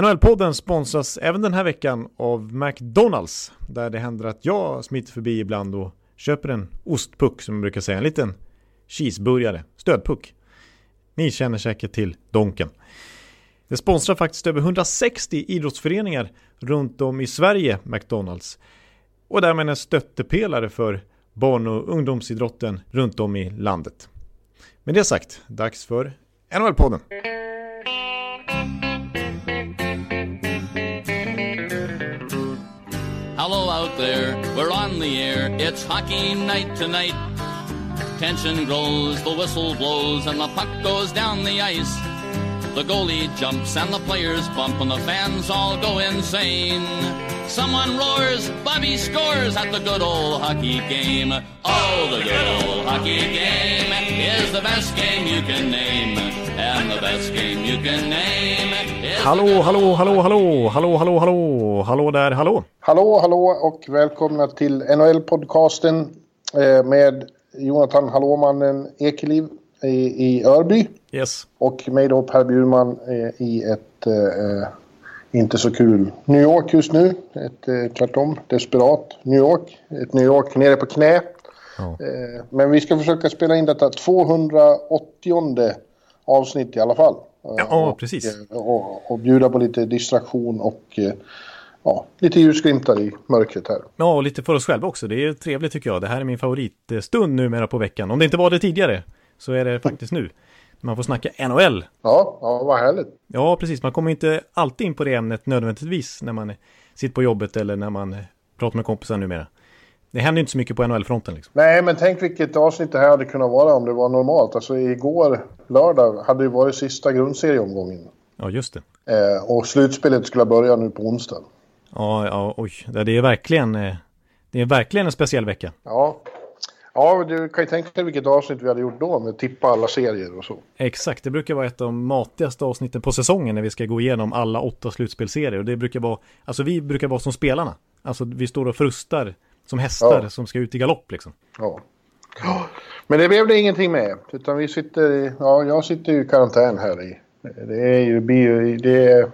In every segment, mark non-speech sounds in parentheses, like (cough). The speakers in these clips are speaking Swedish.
NHL-podden sponsras även den här veckan av McDonalds där det händer att jag smiter förbi ibland och köper en ostpuck som man brukar säga, en liten cheeseburgare, stödpuck. Ni känner säkert till Donken. Det sponsrar faktiskt över 160 idrottsföreningar runt om i Sverige, McDonalds. Och därmed en stöttepelare för barn och ungdomsidrotten runt om i landet. Med det sagt, dags för NHL-podden. It's hockey night tonight. Tension grows, the whistle blows, and the puck goes down the ice. The goalie jumps and the players bump, and the fans all go insane. Someone roars, Bobby scores at the good old hockey game. Oh, the good old hockey game is the best game you can name. And the best game you can name is Hallå, hallå, hallå, hallå, hallå, hallå, hallå, hallå där, hallå. Hallå, hallå och välkomna till NHL-podcasten eh, med Jonathan Hallåmannen Ekeliv i, i Örby. Yes. Och mig då Per Bjurman eh, i ett eh, inte så kul New York just nu. Ett eh, tvärtom desperat New York. Ett New York nere på knä. Ja. Eh, men vi ska försöka spela in detta 280 avsnitt i alla fall. Eh, Ja, och, precis. eh, Och, och bjuda på lite distraktion och ja, lite ljusglimtar i mörkret här. Ja, och lite för oss själva också. Det är trevligt tycker jag. Det här är min favoritstund numera på veckan. Om det inte var det tidigare så är det faktiskt nu. Man får snacka NHL. Ja, ja vad härligt. Ja, precis. Man kommer inte alltid in på det ämnet nödvändigtvis när man sitter på jobbet eller när man pratar med kompisar numera. Det händer ju inte så mycket på NHL-fronten liksom. Nej, men tänk vilket avsnitt det här hade kunnat vara om det var normalt. Alltså igår, lördag, hade det varit sista grundserieomgången. Ja, just det. Eh, och slutspelet skulle börja nu på onsdag. Ja, ja, oj. Det är verkligen, eh, det är verkligen en speciell vecka. Ja. Ja, du kan ju tänka dig vilket avsnitt vi hade gjort då med tippa alla serier och så. Exakt, det brukar vara ett av de matigaste avsnitten på säsongen när vi ska gå igenom alla åtta slutspelserier. Och det brukar vara, alltså vi brukar vara som spelarna. Alltså vi står och frustar som hästar Ja. som ska ut i galopp liksom. Ja. Ja. Men det blev det ingenting med. Utan vi sitter ja, jag sitter ju i karantän här i. Det är ju, det är,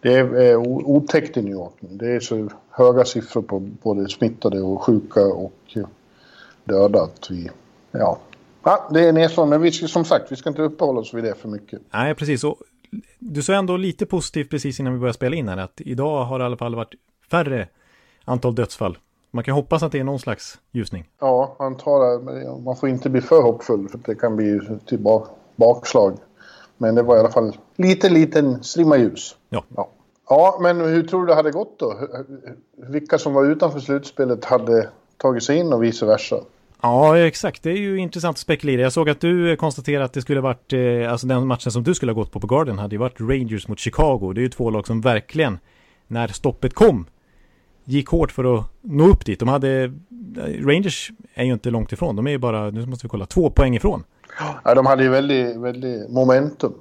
det är eh, otäckt i New York. Det är så höga siffror på både smittade och sjuka och eh, döda att vi, ja. Ja, det är nedslående. Men vi ska, som sagt, vi ska inte uppehålla oss vid det för mycket. Nej, precis. Och du sa ändå lite positivt precis innan vi började spela in här att idag har det i alla fall varit färre antal dödsfall. Man kan hoppas att det är någon slags ljusning. Ja, man, tar, men man får inte bli för hoppfull för det kan bli bak, bakslag. Men det var i alla fall lite liten strimma ljus. Ja. Ja. ja, men hur tror du det hade gått då? Vilka som var utanför slutspelet hade tagit sig in och vice versa? Ja, exakt. Det är ju intressant att spekulera. Jag såg att du konstaterade att det skulle varit, eh, alltså den matchen som du skulle ha gått på på Garden hade ju varit Rangers mot Chicago. Det är ju två lag som verkligen, när stoppet kom, gick hårt för att nå upp dit. De hade, eh, Rangers är ju inte långt ifrån. De är ju bara, nu måste vi kolla, två poäng ifrån. Ja, de hade ju väldigt, väldigt momentum.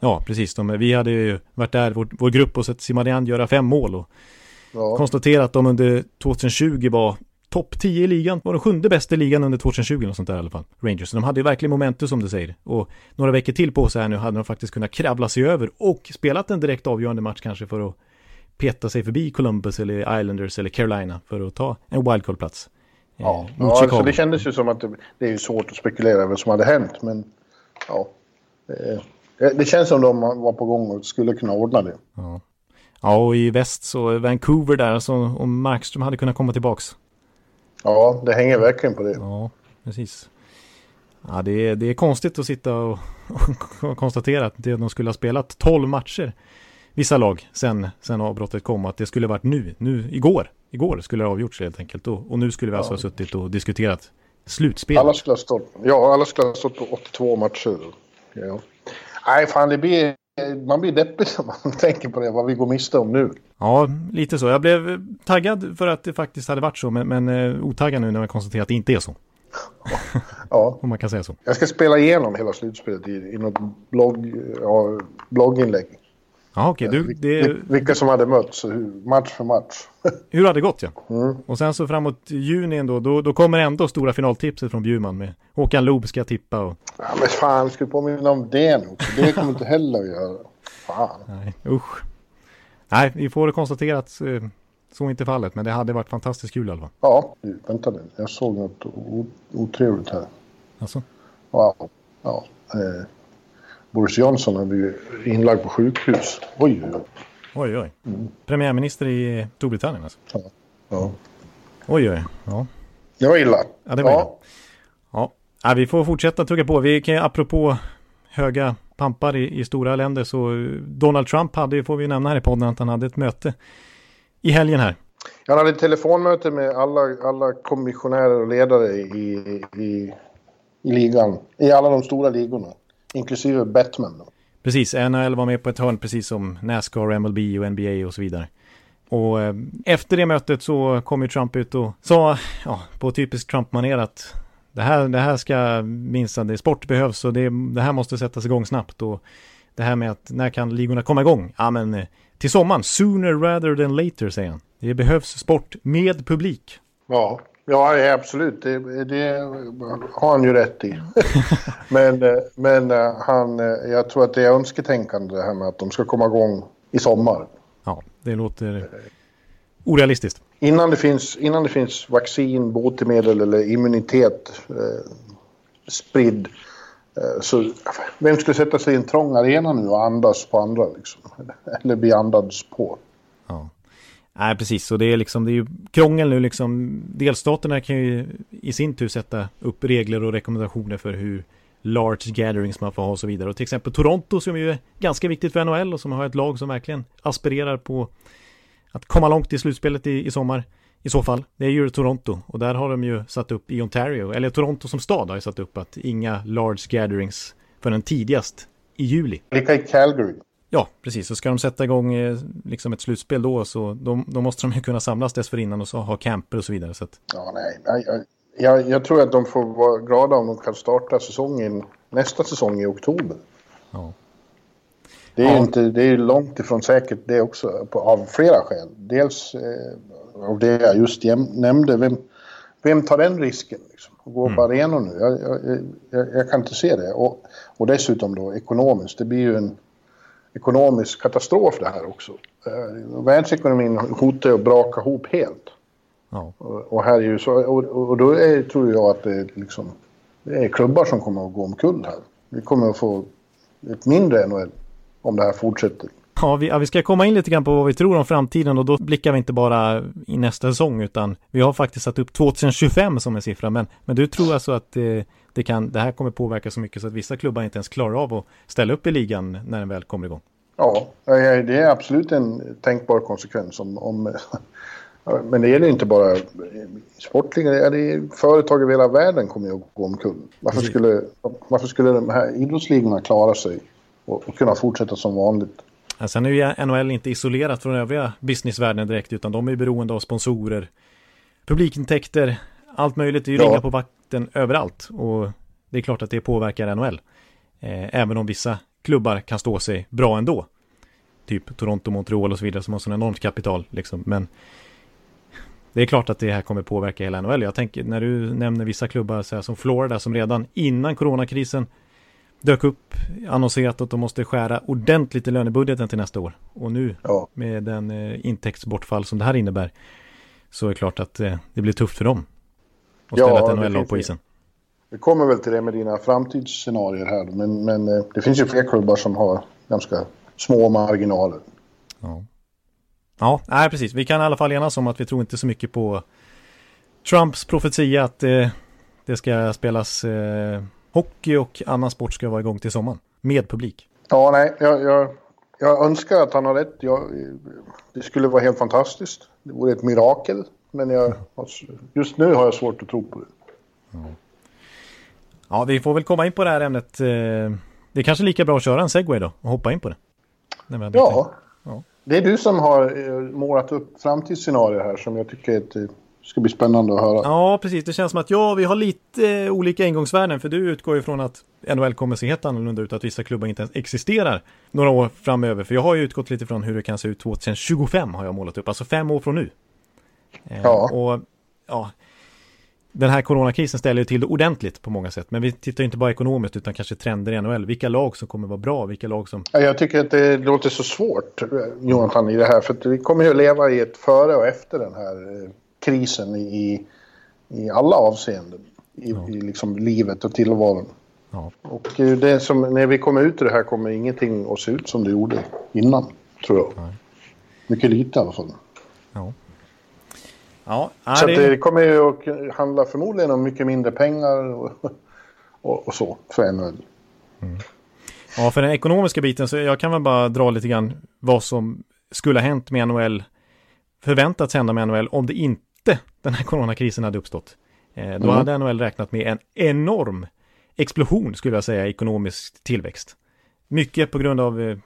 Ja, precis. De, vi hade ju varit där, vår, vår grupp, och sett Simarian göra fem mål och Ja, konstaterat att de under 2020 var topp 10 i ligan. Var de sjunde bästa i ligan under 2020 och sånt där i alla fall. Rangers. Så de hade ju verkligen momentum som du säger. Och några veckor till på sig här nu hade de faktiskt kunnat kravla sig över och spelat en direkt avgörande match kanske för att peta sig förbi Columbus eller Islanders eller Carolina för att ta en wildcard-plats. eh, ja. ja alltså det kändes ju som att det, det är ju svårt att spekulera vad som hade hänt. Men ja, det, det, det känns som de var på gång och skulle kunna ordna det. Ja. ja, och i väst så Vancouver där, alltså om Markström hade kunnat komma tillbaks. Ja, det hänger verkligen på det. Ja, precis. Ja, det är, det är konstigt att sitta och, (laughs) och konstatera att det- de skulle ha spelat 12 matcher, vissa lag, sen, sen avbrottet kom. Att det skulle varit nu, nu igår. Igår skulle det ha avgjorts helt enkelt. Och, och nu skulle vi alltså ha suttit och diskuterat slutspel. Alla skulle ha stått, ja, alla skulle ha stått på 82 matcher. Ja. Nej, fan det blir... Man blir deppig när man (laughs) tänker på det, vad vi går miste om nu. Ja, lite så. Jag blev taggad för att det faktiskt hade varit så, men, men eh, otaggad nu när man konstaterar att det inte är så. (laughs) Ja, Om man kan säga så. jag ska spela igenom hela slutspelet i, i något blogg, ja, blogginlägg. Ja, okej. Du, det, Vil- Vilka som hade mötts, match för match. (laughs) hur har det gått ja? Mm. Och sen så framåt juni ändå, då, då kommer ändå stora finaltipset från Bjurman med Håkan Loob ska jag tippa och Ja, men fan, ska vi påminna om det nu? Det kommer inte heller att göra. Fan. nej, usch. Nej, vi får konstatera att eh, så inte fallet, men det hade varit fantastiskt kul i alla fall. Ja, vänta nu. Jag såg något otrevligt här. Alltså? Wow. Ja. Eh, Boris Johnson har blivit inlagd på sjukhus. Oj, oj, oj. Oj, oj. Mm. Premiärminister i Storbritannien alltså? Ja. ja. Oj, oj. Ja. Det var illa. Ja, det var ja. illa. Ja. ja, vi får fortsätta tugga på. Vi kan apropå höga pampar i, i, stora länder så Donald Trump hade, får vi nämna här i podden, att han hade ett möte i helgen här. Han hade ett telefonmöte med alla, alla kommissionärer och ledare i, i, i ligan, i alla de stora ligorna, inklusive Batman. Då. Precis, NHL var med på ett hörn precis som Nascar, MLB och NBA och så vidare. Och eh, efter det mötet så kom ju Trump ut och sa, ja, på typiskt Trump-manér att det här, det här ska minsann, sport behövs och det, det här måste sättas igång snabbt och det här med att när kan ligorna komma igång? Ja men eh, till sommaren, sooner rather than later säger han. Det behövs sport med publik. Ja, ja absolut. Det, det har han ju rätt i. (laughs) men eh, men eh, han, jag tror att det är önsketänkande det här med att de ska komma igång i sommar. Ja, det låter orealistiskt. Innan det finns, innan det finns vaccin, botemedel eller immunitet eh, spridd. Eh, så vem skulle sätta sig i en trång arena nu och andas på andra liksom? (laughs) Eller bli andats på? Ja. Nej, precis. Och det är liksom, det är ju krångel nu liksom. Delstaterna kan ju i sin tur sätta upp regler och rekommendationer för hur large gatherings man får ha och så vidare. Och till exempel Toronto som ju är ganska viktigt för NHL och som har ett lag som verkligen aspirerar på att komma långt i slutspelet i, i sommar. I så fall, det är ju Toronto och där har de ju satt upp i Ontario, eller Toronto som stad har ju satt upp att inga large gatherings förrän tidigast i juli. Lika i Calgary. Ja, precis. Så ska de sätta igång eh, liksom ett slutspel då så då, då måste de ju kunna samlas dessförinnan och så ha camper och så vidare. Så att... Ja, nej. Jag, jag, jag, tror att de får vara glada om de kan starta säsongen, nästa säsong i oktober. Ja. Det är, ja. inte, det är långt ifrån säkert det också på, av flera skäl. Dels eh, av det jag just jäm, nämnde. Vem, vem tar den risken? Liksom, att gå mm. på arenor nu? Jag, jag, jag, jag, kan inte se det. Och, och dessutom då ekonomiskt. Det blir ju en ekonomisk katastrof det här också. Eh, världsekonomin hotar att braka ihop helt. Ja. Och, och, här är ju så, och, och då är, tror jag att det är, liksom, det är klubbar som kommer att gå omkull här. Vi kommer att få ett mindre NHL om det här fortsätter. Ja vi, ja, vi ska komma in lite grann på vad vi tror om framtiden och då blickar vi inte bara i nästa säsong utan vi har faktiskt satt upp 2025 som en siffra. Men, men du tror alltså att det, det, kan, det här kommer påverka så mycket så att vissa klubbar inte ens klarar av att ställa upp i ligan när den väl kommer igång? Ja, det är absolut en tänkbar konsekvens om, om (laughs) men det gäller inte bara sportliga, det är företag över hela världen kommer att gå omkull. Varför skulle, varför skulle de här idrottsligorna klara sig och, och kunna fortsätta som vanligt. Ja, sen är ju NHL inte isolerat från övriga businessvärlden direkt utan de är beroende av sponsorer, publikintäkter, allt möjligt. Det är ju ja. ringa på vatten överallt och det är klart att det påverkar NHL. Eh, även om vissa klubbar kan stå sig bra ändå. Typ Toronto, Montreal och så vidare som har sån enormt kapital liksom. Men det är klart att det här kommer påverka hela NHL. Jag tänker när du nämner vissa klubbar så här, som Florida som redan innan coronakrisen dök upp, annonserat att de måste skära ordentligt i lönebudgeten till nästa år. Och nu ja. med den eh, intäktsbortfall som det här innebär så är det klart att eh, det blir tufft för dem att ställa ja, ett NHL-lag på isen. Vi kommer väl till det med dina framtidsscenarier här, men, men eh, det finns ju fler klubbar som har ganska små marginaler. Ja. Ja, nej precis. Vi kan i alla fall enas om att vi tror inte så mycket på Trumps profetia att eh, det ska spelas eh, hockey och annan sport ska vara igång till sommaren. Med publik. Ja, nej, jag, jag, jag önskar att han har rätt. Jag, det skulle vara helt fantastiskt. Det vore ett mirakel. Men jag, just nu har jag svårt att tro på det. Ja. ja, vi får väl komma in på det här ämnet. Eh, det är kanske lika bra att köra en segway då och hoppa in på det. Ja. ja, det är du som har eh, målat upp framtidsscenarier här som jag tycker är ett ska bli spännande att höra. Ja, precis. Det känns som att ja, vi har lite olika ingångsvärden. För du utgår ifrån att NHL kommer se helt annorlunda ut. Att vissa klubbar inte ens existerar några år framöver. För jag har ju utgått lite från hur det kan se ut 2025 har jag målat upp. Alltså fem år från nu. Eh, ja. och ja, den här coronakrisen ställer ju till det ordentligt på många sätt. Men vi tittar inte bara ekonomiskt utan kanske trender i NHL. Vilka lag som kommer vara bra, vilka lag som... Jag tycker att det låter så svårt, Jonathan, i det här. För vi kommer ju att leva i ett före och efter den här eh, krisen i, i alla avseenden. I, ja. i liksom livet och tillvaron. Ja. Och eh, det som, när vi kommer ut ur det här kommer ingenting att se ut som det gjorde innan, tror jag. Nej. Mycket lite i alla fall. Ja. Ja, så det... det kommer ju att handla förmodligen om mycket mindre pengar och, och, och så för NHL. Mm. Ja, för den ekonomiska biten så jag kan väl bara dra lite grann vad som skulle ha hänt med NHL, förväntats hända med NHL om det inte den här coronakrisen hade uppstått. Eh, då mm. hade NHL räknat med en enorm explosion skulle jag säga, ekonomisk tillväxt. Mycket på grund av eh,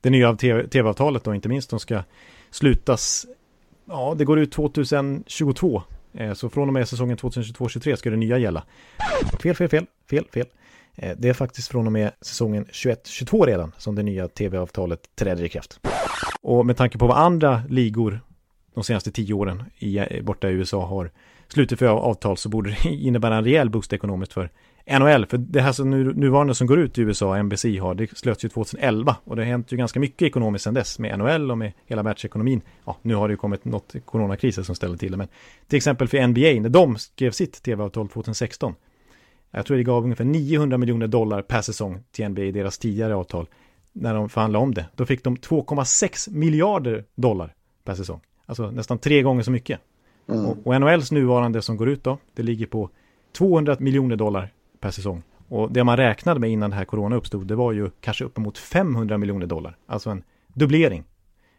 det nya tv-avtalet då, inte minst, som ska slutas Ja, det går ut 2022. Eh, så från och med säsongen 2022-23 ska det nya gälla. Fel, fel, fel, fel, fel. Eh, det är faktiskt från och med säsongen 21-22 redan som det nya tv-avtalet träder i kraft. Och med tanke på vad andra ligor de senaste tio åren i, eh, borta i USA har slutit för avtal så borde det (laughs) innebära en rejäl boost ekonomiskt för NHL, för det här som nu, nuvarande som går ut i USA, NBC har, det slöts ju 2011 och det har hänt ju ganska mycket ekonomiskt sedan dess med NHL och med hela världsekonomin. Ja, nu har det ju kommit något coronakriser som ställer till det, men till exempel för NBA, när de skrev sitt tv-avtal 2016, jag tror det gav ungefär 900 miljoner dollar per säsong till NBA i deras tidigare avtal, när de förhandlade om det. Då fick de 2,6 miljarder dollar per säsong, alltså nästan tre gånger så mycket. Mm. Och, och NHLs nuvarande som går ut då, det ligger på 200 miljoner dollar per säsong. Och det man räknade med innan det här corona uppstod, det var ju kanske uppemot 500 miljoner dollar. Alltså en dubblering,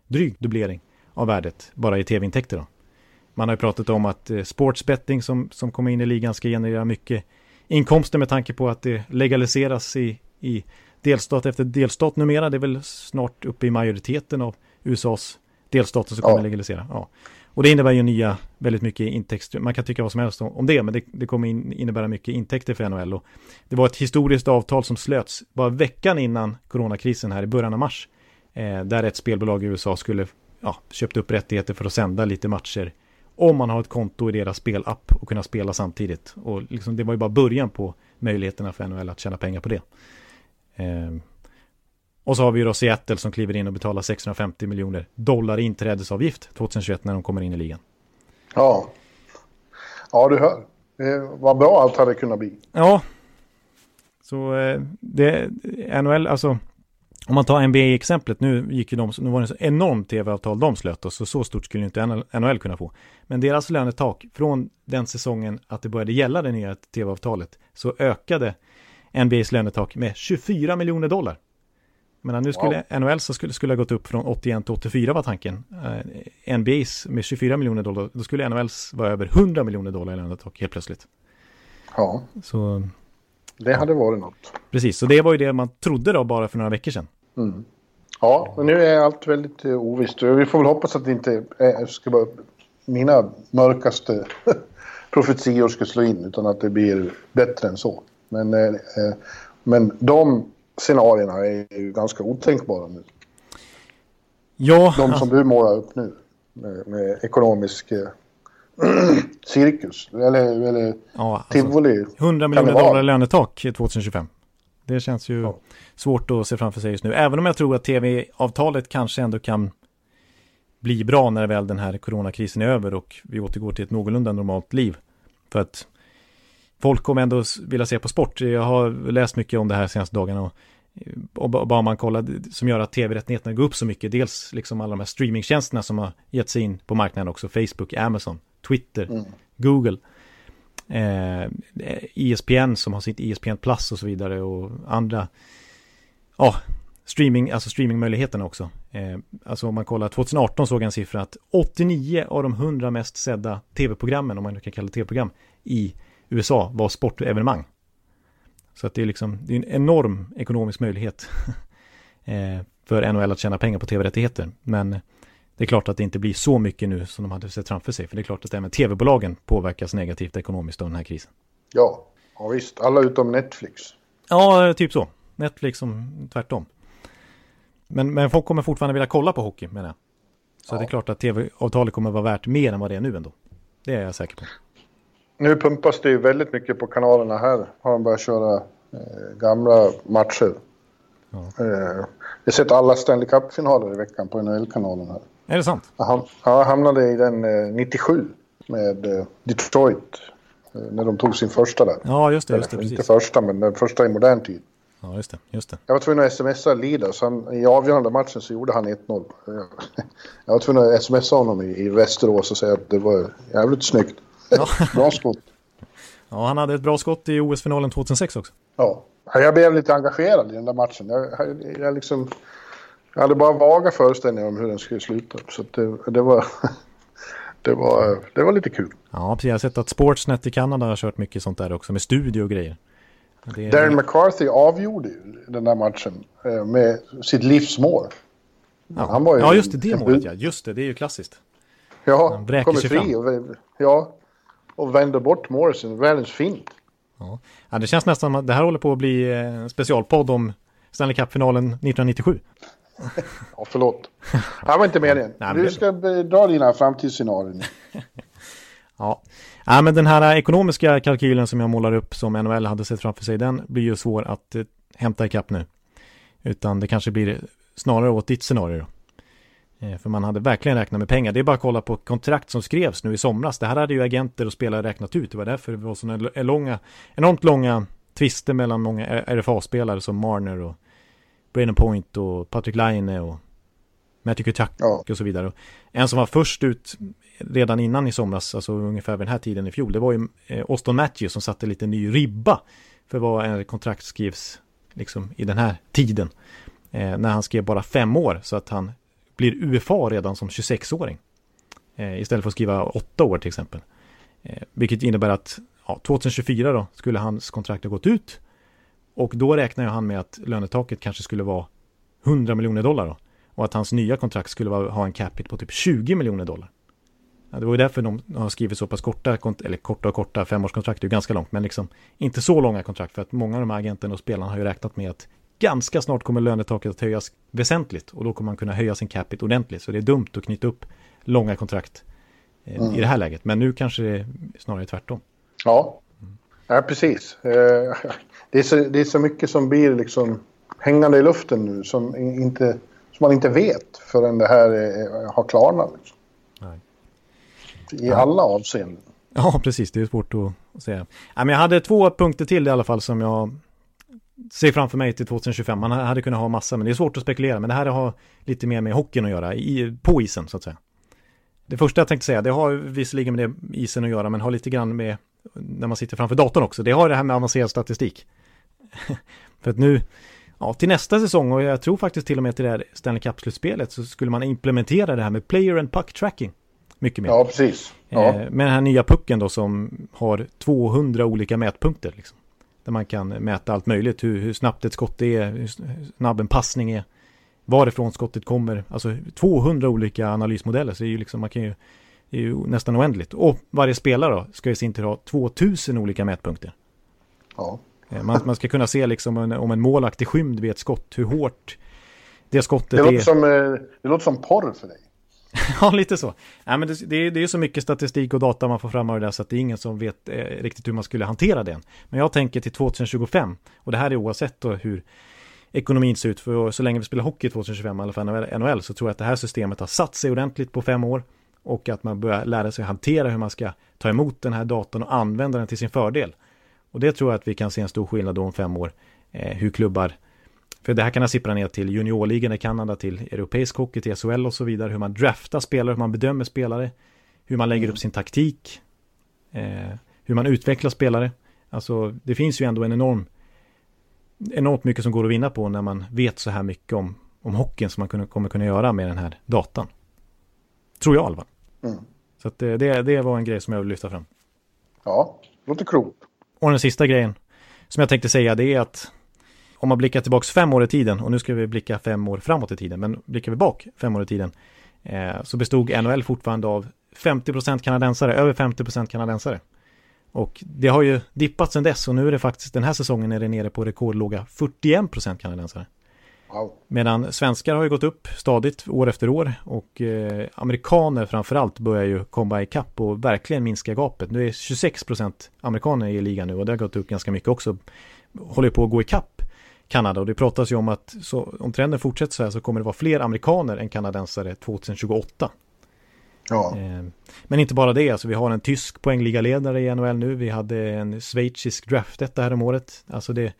dryg dubblering av värdet bara i tv-intäkter då. Man har ju pratat om att eh, sportsbetting som, som kommer in i ligan ska generera mycket inkomster med tanke på att det legaliseras i, i delstat efter delstat numera. Det är väl snart uppe i majoriteten av USAs delstater som kommer ja. legalisera. Ja. Och det innebär ju nya, väldigt mycket intäkter. Man kan tycka vad som helst om det, men det, det kommer in, innebära mycket intäkter för NHL. Och det var ett historiskt avtal som slöts bara veckan innan coronakrisen här i början av mars. Eh, där ett spelbolag i USA skulle ja, köpt upp rättigheter för att sända lite matcher. Om man har ett konto i deras spelapp och kunna spela samtidigt. Och liksom, det var ju bara början på möjligheterna för NHL att tjäna pengar på det. Eh, och så har vi då Seattle som kliver in och betalar 650 miljoner dollar inträdesavgift 2021 när de kommer in i ligan. Ja, ja du hör. Det var bra allt hade kunnat bli. Ja, så eh, det, NHL, alltså om man tar NBA-exemplet, nu gick ju de, nu var det så enormt tv-avtal de slöt och så, så stort skulle inte NHL kunna få. Men deras lönetak från den säsongen att det började gälla det nya tv-avtalet så ökade NBAs lönetak med 24 miljoner dollar. Men nu skulle wow. NHL så skulle, skulle ha gått upp från 81 till 84 var tanken. Uh, NBAs med 24 miljoner dollar, då skulle NHLs vara över 100 miljoner dollar i lönetak helt plötsligt. Ja. Så, det hade ja. varit något. Precis, så det var ju det man trodde då bara för några veckor sedan. Mm. Ja, men nu är allt väldigt uh, ovisst. Vi får väl hoppas att det inte är, ska vara mina mörkaste (laughs) profetior ska slå in, utan att det blir bättre än så. Men, uh, men de scenarierna är ju ganska otänkbara nu. Ja. De som du målar upp nu med, med ekonomisk eh, (clears throat) cirkus eller, eller ja, alltså, tivoli. 100 miljoner dollar lönetak 2025. Det känns ju ja. svårt att se framför sig just nu. Även om jag tror att tv-avtalet kanske ändå kan bli bra när väl den här coronakrisen är över och vi återgår till ett någorlunda normalt liv. För att folk kommer ändå vilja se på sport. Jag har läst mycket om det här senaste dagarna och, och bara man kollar som gör att tv-rättigheterna går upp så mycket. Dels liksom alla de här streamingtjänsterna som har gett sig in på marknaden också. Facebook, Amazon, Twitter, mm. Google. Eh, ESPN som har sitt ESPN Plus och så vidare och andra. Ja, streaming, alltså streamingmöjligheterna också. Eh, alltså om man kollar, 2018 såg jag en siffra att 89 av de 100 mest sedda tv-programmen, om man nu kan kalla det tv-program, i USA var sportevenemang. Så att det är liksom, det är en enorm ekonomisk möjlighet (laughs) eh, för NHL att tjäna pengar på tv-rättigheter. Men det är klart att det inte blir så mycket nu som de hade sett framför sig. För det är klart att även tv-bolagen påverkas negativt ekonomiskt av den här krisen. Ja, ja visst. Alla utom Netflix. Ja, typ så. Netflix som tvärtom. Men, men folk kommer fortfarande vilja kolla på hockey menar jag. Så ja. det är klart att tv-avtalet kommer vara värt mer än vad det är nu ändå. Det är jag säker på. Nu pumpas det ju väldigt mycket på kanalerna här. Har de börjat köra eh, gamla matcher. Ja. Eh, jag har sett alla Stanley Cup-finaler i veckan på NHL-kanalen här. Är det sant? Jag, jag hamnade i den eh, 97 med eh, Detroit. Eh, när de tog sin första där. Ja, just det. Just det. Inte första, men den första i modern tid. Ja, just det. Just det. Jag var tvungen att smsa Lida, så han, i avgörande matchen så gjorde han 1-0. (laughs) Jag var tvungen att smsa honom i, i Västerås och säga att det var jävligt snyggt. Ja. bra skott. Ja, han hade ett bra skott i OS-finalen 2006 också. Ja, jag blev lite engagerad i den där matchen. Jag, jag, jag, liksom, jag hade bara vaga föreställningar om hur den skulle sluta. Så det, det, var, (laughs) det, var, det var lite kul. Ja, precis. Jag har sett att Sportsnet i Kanada har kört mycket sånt där också med studio och grejer. Det... Darren McCarthy avgjorde ju den där matchen eh, med sitt livsmål. Ja, han var ju ja just det, det målet ja. Just det, det är ju klassiskt. Ja, han kommer fri och, ja, och vänder bort Morrison. Världens fint. Ja. ja, det känns nästan som att det här håller på att bli en eh, specialpodd om Stanley Cup-finalen 1997. (laughs) ja, förlåt. Det var inte meningen. Nej, du ska dra dina framtidsscenarier. (laughs) ja. ja, men den här ekonomiska kalkylen som jag målar upp som NHL hade sett framför sig, den blir ju svår att eh, hämta ikapp nu. Utan det kanske blir snarare åt ditt scenario. Eh, för man hade verkligen räknat med pengar. Det är bara att kolla på kontrakt som skrevs nu i somras. Det här hade ju agenter och spelare räknat ut. Det var därför det var sådana långa, enormt långa tvister mellan många RFA-spelare som Marner och Braden Point och Patrick Laine och Matthew Kutchak ja. och så vidare. En som var först ut redan innan i somras, alltså ungefär vid den här tiden i fjol, det var ju eh, Austin Matthews som satte lite ny ribba för vad en kontrakt skrivs liksom i den här tiden. Eh, när han skrev bara fem år så att han blir UFA redan som 26-åring. Eh, istället för att skriva 8 år till exempel. Eh, vilket innebär att ja, 2024 då skulle hans kontrakt ha gått ut. Och då räknar ju han med att lönetaket kanske skulle vara 100 miljoner dollar då. Och att hans nya kontrakt skulle vara, ha en capita på typ 20 miljoner dollar. Ja, det var ju därför de har skrivit så pass korta, eller korta och korta, femårskontrakt är ju ganska långt, men liksom inte så långa kontrakt för att många av de här agenterna och spelarna har ju räknat med att ganska snart kommer lönetaket att höjas väsentligt och då kommer man kunna höja sin capita ordentligt. Så det är dumt att knyta upp långa kontrakt eh, mm. i det här läget. Men nu kanske det är snarare tvärtom. Ja, ja precis. Eh, (laughs) det är, så, det är så mycket som blir liksom hängande i luften nu som, inte, som man inte vet förrän det här har klarnat. Liksom. I alla avseenden. Ja, precis. Det är svårt att säga. jag hade två punkter till i alla fall som jag ser framför mig till 2025. Man hade kunnat ha massa, men det är svårt att spekulera. Men det här har lite mer med hockeyn att göra, i, på isen så att säga. Det första jag tänkte säga, det har visserligen med det isen att göra, men har lite grann med när man sitter framför datorn också. Det har det här med avancerad statistik. (laughs) För att nu, ja, till nästa säsong och jag tror faktiskt till och med till det här Stanley Cup-slutspelet så skulle man implementera det här med player and puck tracking. Mycket mer. Ja, precis. Ja. Eh, med den här nya pucken då som har 200 olika mätpunkter. Liksom. Där man kan mäta allt möjligt, hur, hur snabbt ett skott är, hur snabb en passning är, varifrån skottet kommer. Alltså 200 olika analysmodeller, så det är ju liksom, man kan ju, det är ju nästan oändligt. Och varje spelare då ska i sin tur ha 2000 olika mätpunkter. Ja. Eh, man, man ska kunna se liksom om en, om en målakt är skymd vid ett skott, hur hårt det skottet det låter är. Som, eh, det låter som porr för dig. (laughs) ja, lite så. Nej, men det, det, det är så mycket statistik och data man får fram av det där så att det är ingen som vet eh, riktigt hur man skulle hantera det. Men jag tänker till 2025 och det här är oavsett då hur ekonomin ser ut. För så länge vi spelar hockey 2025, i alla fall NHL, så tror jag att det här systemet har satt sig ordentligt på fem år och att man börjar lära sig hantera hur man ska ta emot den här datan och använda den till sin fördel. Och det tror jag att vi kan se en stor skillnad då om fem år, eh, hur klubbar för det här kan ha sippra ner till juniorligan i Kanada, till europeisk hockey, till SHL och så vidare. Hur man draftar spelare, hur man bedömer spelare. Hur man lägger mm. upp sin taktik. Eh, hur man utvecklar spelare. Alltså det finns ju ändå en enorm enormt mycket som går att vinna på när man vet så här mycket om, om hockeyn som man kunna, kommer kunna göra med den här datan. Tror jag i alla fall. Mm. Så att det, det, det var en grej som jag vill lyfta fram. Ja, låter klokt. Och den sista grejen som jag tänkte säga det är att om man blickar tillbaka fem år i tiden, och nu ska vi blicka fem år framåt i tiden, men blickar vi bak fem år i tiden, eh, så bestod NHL fortfarande av 50% kanadensare, över 50% kanadensare. Och det har ju dippat sedan dess och nu är det faktiskt den här säsongen är det nere på rekordlåga 41% kanadensare. Wow. Medan svenskar har ju gått upp stadigt år efter år och eh, amerikaner framförallt börjar ju komma ikapp och verkligen minska gapet. Nu är 26% amerikaner i ligan nu och det har gått upp ganska mycket också. Håller på att gå ikapp Kanada och det pratas ju om att så, om trenden fortsätter så här så kommer det vara fler amerikaner än kanadensare 2028. Ja. Eh, Men inte bara det, alltså vi har en tysk poängligaledare i NHL nu, vi hade en schweizisk draftetta här om året. Alltså det,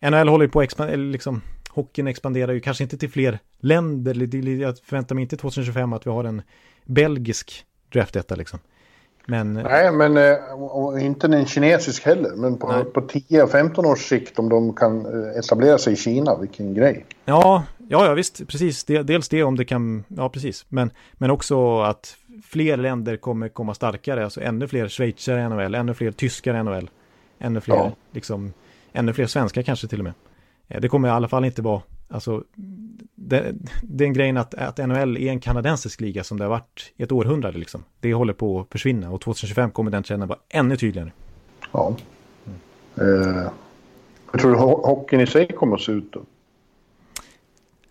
NHL håller ju på att expandera, liksom hockeyn expanderar ju kanske inte till fler länder, jag förväntar mig inte 2025 att vi har en belgisk draftetta liksom. Men Nej, men eh, inte en kinesisk heller. Men Nej. på, på 10-15 års sikt om de kan eh, etablera sig i Kina, vilken grej. Ja, ja, ja visst, precis. Dels det om det kan, ja precis. Men, men också att fler länder kommer komma starkare, alltså ännu fler schweizare i NHL, ännu fler tyskar i NHL, ännu fler, Ja. liksom, ännu fler svenskar kanske till och med. Eh, Det kommer i alla fall inte vara, alltså, det, den grejen att, att NHL är en kanadensisk liga som det har varit i ett århundrade liksom. Det håller på att försvinna och 2025 kommer den trenden vara ännu tydligare. Ja. Eh, jag tror ho- hockeyn i sig kommer att se ut då.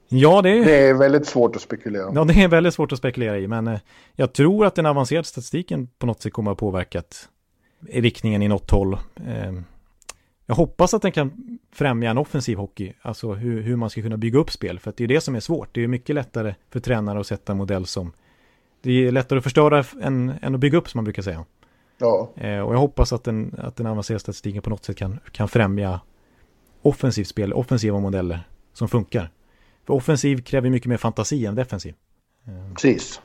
Ja, det är... Det är väldigt svårt att spekulera. Ja, det är väldigt svårt att spekulera i, men eh, jag tror att den avancerade statistiken på något sätt kommer att ha påverkat i riktningen i något håll. Eh, jag hoppas att den kan främja en offensiv hockey, alltså hur, hur man ska kunna bygga upp spel, för att det är det som är svårt. Det är mycket lättare för tränare att sätta en modell som det är lättare att förstöra än, än att bygga upp som man brukar säga. Ja, Eh, och jag hoppas att den, att den avancerade statistiken på något sätt kan, kan främja offensivt spel, offensiva modeller som funkar. För offensiv kräver mycket mer fantasi än defensiv. precis.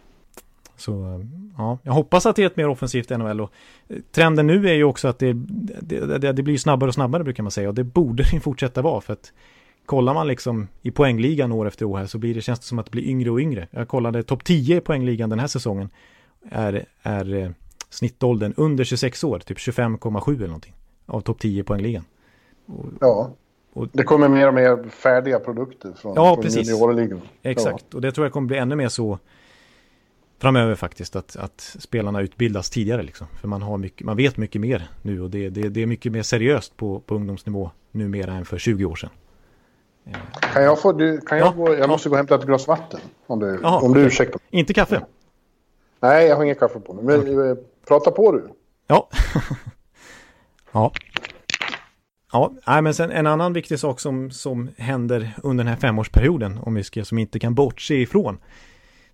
Så ja, jag hoppas att det är ett mer offensivt NHL och eh, trenden nu är ju också att det, det, det, det blir snabbare och snabbare brukar man säga och det borde (laughs) det fortsätta vara för att kollar man liksom i poängligan år efter år här så blir det, känns det som att det blir yngre och yngre. Jag kollade topp 10 i poängligan den här säsongen är, är eh, snittåldern under 26 år, typ 25,7 eller någonting av topp 10 i poängligan. Ja. Och- Det kommer mer och mer färdiga produkter från, Ja, från precis. juniorligan. Exakt, och det tror jag kommer bli ännu mer så framöver faktiskt, att, att spelarna utbildas tidigare liksom. För man, har mycket, man vet mycket mer nu och det, det, det är mycket mer seriöst på, på ungdomsnivå numera än för 20 år sedan. Ja. Kan jag få, du, kan jag Ja. gå, jag måste gå och hämta ett glas vatten. Om du, Jaha, om du ursäktar. Inte kaffe? Nej, jag har inget kaffe på mig. Men eh, prata på du. Ja. (laughs) ja. Ja, nej, men sen en annan viktig sak som, som händer under den här femårsperioden, om vi ska, som inte kan bortse ifrån,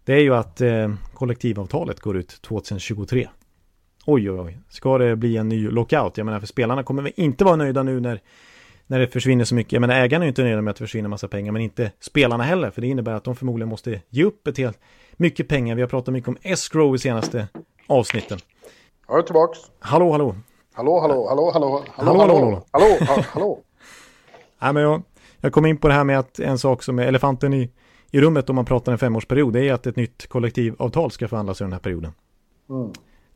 det är ju att eh, kollektivavtalet går ut 2023. Oj, oj, oj. Ska det bli en ny lockout? Jag menar, för spelarna kommer väl inte vara nöjda nu när, när det försvinner så mycket. Jag menar, ägarna är ju inte nöjda med att det försvinner massa pengar, men inte spelarna heller, för det innebär att de förmodligen måste ge upp ett helt, mycket pengar. Vi har pratat mycket om escrow i senaste avsnitten. Jag är tillbaks. Hallå, hallå. Hallå, hallå, hallå, hallå, Hallå, hallå, hallå. hallå, hallå, hallå. (laughs) Nej, men jag, jag kom in på det här med att en sak som är elefanten i, i rummet om man pratar en femårsperiod, är att ett nytt kollektivavtal ska förhandlas under den här perioden. Mm.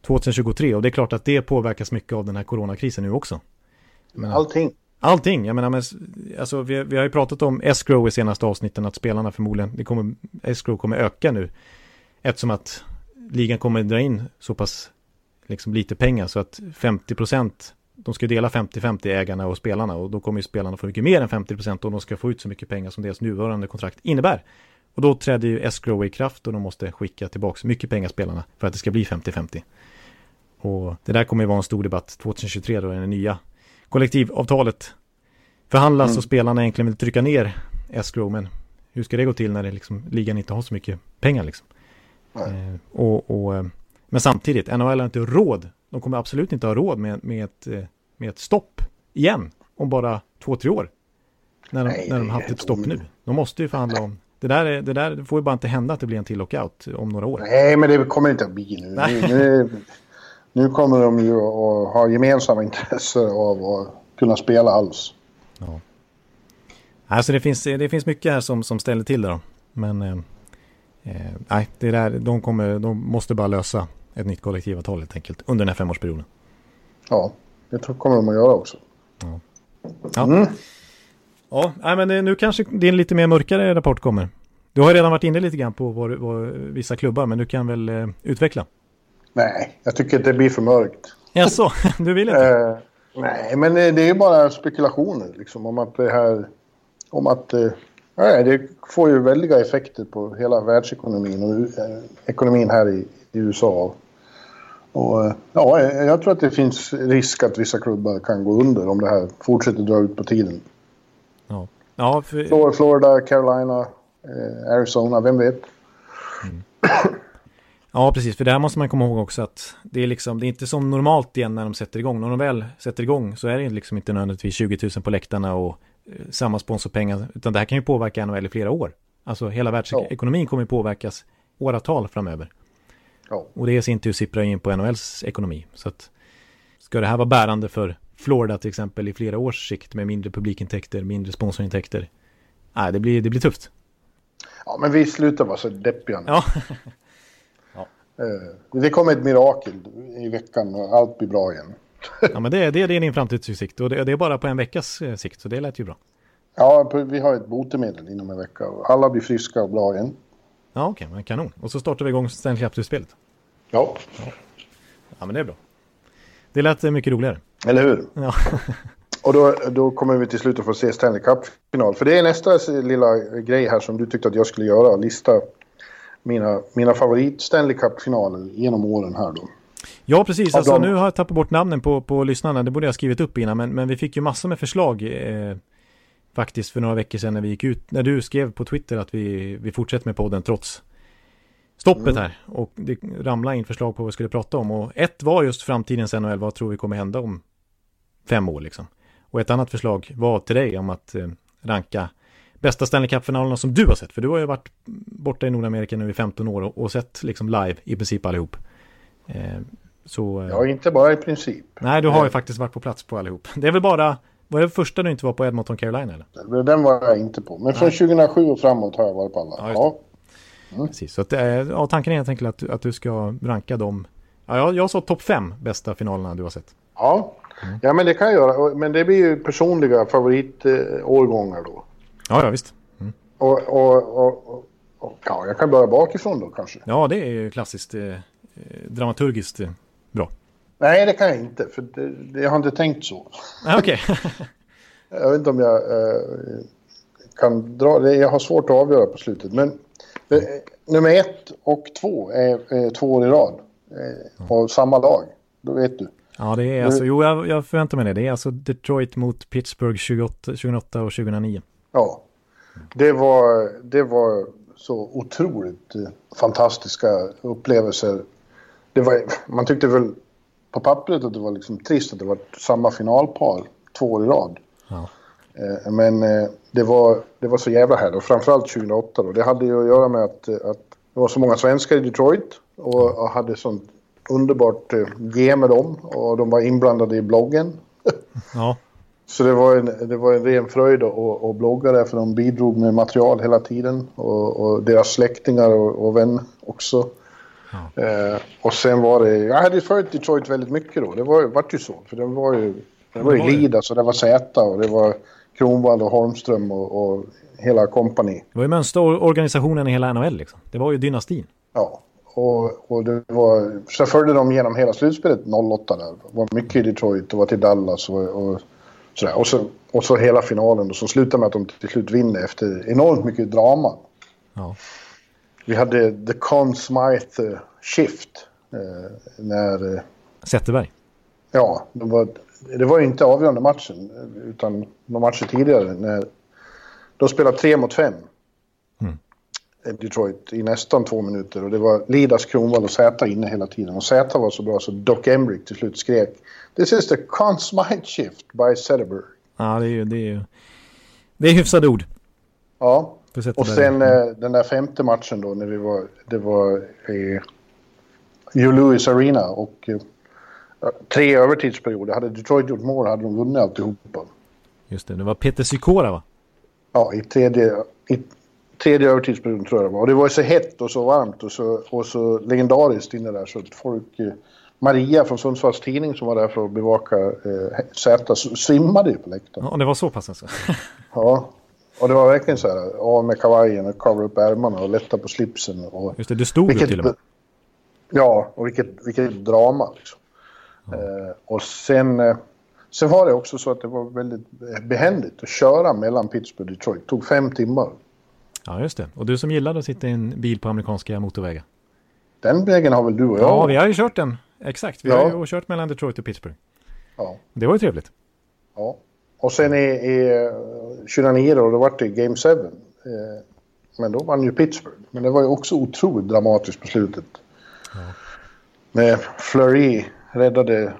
2023, och det är klart att det påverkas mycket av den här coronakrisen nu också. Allting. Allting, jag menar, men, alltså, vi, vi har ju pratat om escrow i senaste avsnitten, att spelarna förmodligen, det kommer, escrow kommer öka nu, eftersom att ligan kommer dra in så pass liksom, lite pengar, så att 50 procent, de ska dela 50-50 ägarna och spelarna, och då kommer ju spelarna få mycket mer än 50 procent, och de ska få ut så mycket pengar som deras nuvarande kontrakt innebär. Och då träder ju escrow i kraft, och de måste skicka tillbaka mycket pengar spelarna, för att det ska bli 50-50. Och det där kommer ju vara en stor debatt 2023 då det nya kollektivavtalet förhandlas Mm. och spelarna egentligen vill trycka ner escrow men hur ska det gå till när det liksom, ligan inte har så mycket pengar liksom? Eh, och, och, eh, men samtidigt, NHL har inte råd, de kommer absolut inte ha råd med, med, ett, eh, med ett stopp igen om bara två, tre år. När de, Nej, när de haft ett stopp nu. De måste ju förhandla om, det där, är, det där får ju bara inte hända att det blir en till lockout om några år. Nej, men det kommer inte att bli nu. Nej. Nu, nu, kommer de ju att ha gemensamma intresse av att kunna spela alls. Ja. Alltså det finns, det finns mycket här som, som ställer till det då. Men eh, eh, nej, det där, de, kommer, de måste bara lösa ett nytt kollektivavtal helt enkelt under den här femårsperioden. Ja, det tror- kommer de att göra också. Ja, Mm. ja men det, nu kanske det är en lite mer mörkare rapport kommer. Du har redan varit inne lite grann på vad, vad, vissa klubbar, men du kan väl eh, utveckla? Nej, jag tycker att det blir för mörkt. Jaså, (laughs) du vill inte? Eh, nej, men det det är ju bara spekulationer liksom om att det här... Om att eh, Nej, det får ju väldiga effekter på hela världsekonomin och eh, ekonomin här i, i USA. Och, eh, ja, jag tror att det finns risk att vissa klubbar kan gå under om det här fortsätter dra ut på tiden. Ja. Ja, för... Florida, Carolina, eh, Arizona, vem vet? Mm. Ja, precis. För det här måste man komma ihåg också att det är liksom, det är inte som normalt igen när de sätter igång. När de väl sätter igång så är det liksom inte nödvändigtvis 20 000 på läktarna och eh, samma sponsorpengar. Utan det här kan ju påverka NHL i flera år. Alltså hela världsekonomin ja. kommer påverkas åratal framöver. Ja. Och det i sin tur sipprar in på NHLs ekonomi. Så att ska det här vara bärande för Florida till exempel i flera års sikt med mindre publikintäkter, mindre sponsorintäkter. Nej, det blir, det blir tufft. Ja, men vi slutar vara så deppiga (laughs) Ja. Eh, det kommer ett mirakel i veckan och allt blir bra igen. ja, men det, det, det är din framtidsutsikt och det, det, är bara på en veckas eh, sikt, så det lät ju bra. Ja, vi har ett botemedel inom en vecka och alla blir friska och bra igen. Ja, okej, okay, men kanon. Och så startar vi igång Stanley Cup-spelet. Ja. ja. Ja, men det är bra. Det lät mycket roligare. Eller hur? Ja. (laughs) och då, då kommer vi till slut att få se Stanley Cup-final. För det är nästa lilla grej här som du tyckte att jag skulle göra. Lista mina, mina favorit Stanley Cup-finaler genom åren här då. Ja, precis. Alltså, nu har jag tappat bort namnen på, på lyssnarna. Det borde jag ha skrivit upp innan. Men, men vi fick ju massor med förslag eh, faktiskt för några veckor sedan när vi gick ut. När du skrev på Twitter att vi, vi fortsätter med podden trots stoppet mm. här. Och det ramlade in förslag på vad vi skulle prata om. Och ett var just framtidens NHL. Vad tror vi kommer hända om fem år liksom? Och ett annat förslag var till dig om att eh, ranka bästa Stanley Cup-finalerna som du har sett? För du har ju varit borta i Nordamerika nu i 15 år och, och sett liksom live i princip allihop. Eh, så, eh, ja, inte bara i princip. Nej, du har ju faktiskt varit på plats på allihop. Det är väl bara, var det första du inte var på Edmonton, Carolina eller? Den var jag inte på, men från 2007 och framåt har jag varit på alla. Ja. Mm. Precis, så att, eh, ja, tanken är helt enkelt att, att du ska ranka dem. Ja, jag, jag sa topp fem bästa finalerna du har sett. Ja, mm. ja men det kan jag göra. Men det blir ju personliga favoritårgångar då. Ja, ja visst. Mm. Och, och, och, och, ja, jag kan börja bakifrån då kanske. Ja, det är ju klassiskt eh, dramaturgiskt eh, bra. Nej, det kan jag inte, för det, det, jag har inte tänkt så. Ah, okay. (laughs) (laughs) jag vet inte om jag eh, kan dra det. Jag har svårt att avgöra på slutet. Men nummer ett och två är, är två år i rad. Eh, på samma lag. Då vet du. Ja, det är alltså, jo, jag, jag förväntar mig det. Det är alltså Detroit mot Pittsburgh 28, 2008 och 2009. Ja, det var, det var så otroligt eh, fantastiska upplevelser. Det var, man tyckte väl på pappret att det var liksom trist att det var samma finalpar två år i rad. Ja. Eh, men eh, det var, det var så jävla härligt och framförallt 2008 då. Det hade ju att göra med att, att det var så många svenskar i Detroit och, och hade sånt underbart ge med dem och de var inblandade i bloggen. (laughs) Ja. Så det var en, det var en ren fröjd att, att blogga där för de bidrog med material hela tiden. Och, och deras släktingar och, och vänner också. Ja. Eh, och sen var det, jag hade följt Detroit väldigt mycket då. Det var, vart ju så. För det var ju, det var ju Lida så det var Zäta och det var Kronwall och Holmström och, och hela kompani. Det var ju mönsterorganisationen i hela NHL liksom. Det var ju dynastin. Ja, och, och det var, så följde de genom hela slutspelet 08 där. Det var mycket i Detroit och var till Dallas och, och Sådär. Och, så, och så hela finalen och så slutar med att de till slut vinner efter enormt mycket drama. Ja. Vi hade The Conn Smythe uh, Shift. Uh, när... Uh, Zetterberg? Ja, det var, det var ju inte avgörande matchen. Utan några matcher tidigare. När de spelade tre mot fem. Mm. Detroit i nästan två minuter. Och det var Lidas, Kronwall och Zäta inne hela tiden. Och Zäta var så bra så Doc Emrick till slut skrek This is the consmite shift by Zetterberg. Ja, det är ju... Det är, ju, det är hyfsade ord. Ja, och sen eh, den där femte matchen då när vi var... Det var i Hugh Lewis Arena och eh, tre övertidsperioder. Hade Detroit gjort mål hade de vunnit alltihopa. Just det, det var Peter Sykora va? Ja, i tredje, i tredje övertidsperioden tror jag det var. Och det var så hett och så varmt och så, och så legendariskt inne där så att folk... Eh, Maria från Sundsvalls Tidning som var där för att bevaka eh, Zäta svimmade ju på läktaren. Ja, det var så pass alltså? (laughs) ja, och det var verkligen så här, av med kavajen och kavla upp ärmarna och lätta på slipsen. Och, Just det, du stod vilket, till och med. Ja, och vilket, vilket drama liksom. Ja. Eh, och sen, eh, Sen var det också så att det var väldigt behändigt att köra mellan Pittsburgh och Detroit. Det tog fem timmar. Ja, just det. Och du som gillade att sitta i en bil på amerikanska motorvägar. Den vägen har väl du och jag? Ja, vi har ju kört den. Exakt, vi Ja. har ju kört mellan Detroit och Pittsburgh. Ja. Det var ju trevligt. ja. Och sen i, i eh, 2009 då, då var det Game 7. Eh, men då vann ju Pittsburgh. Men det var ju också otroligt dramatiskt på slutet. Med Fleury räddade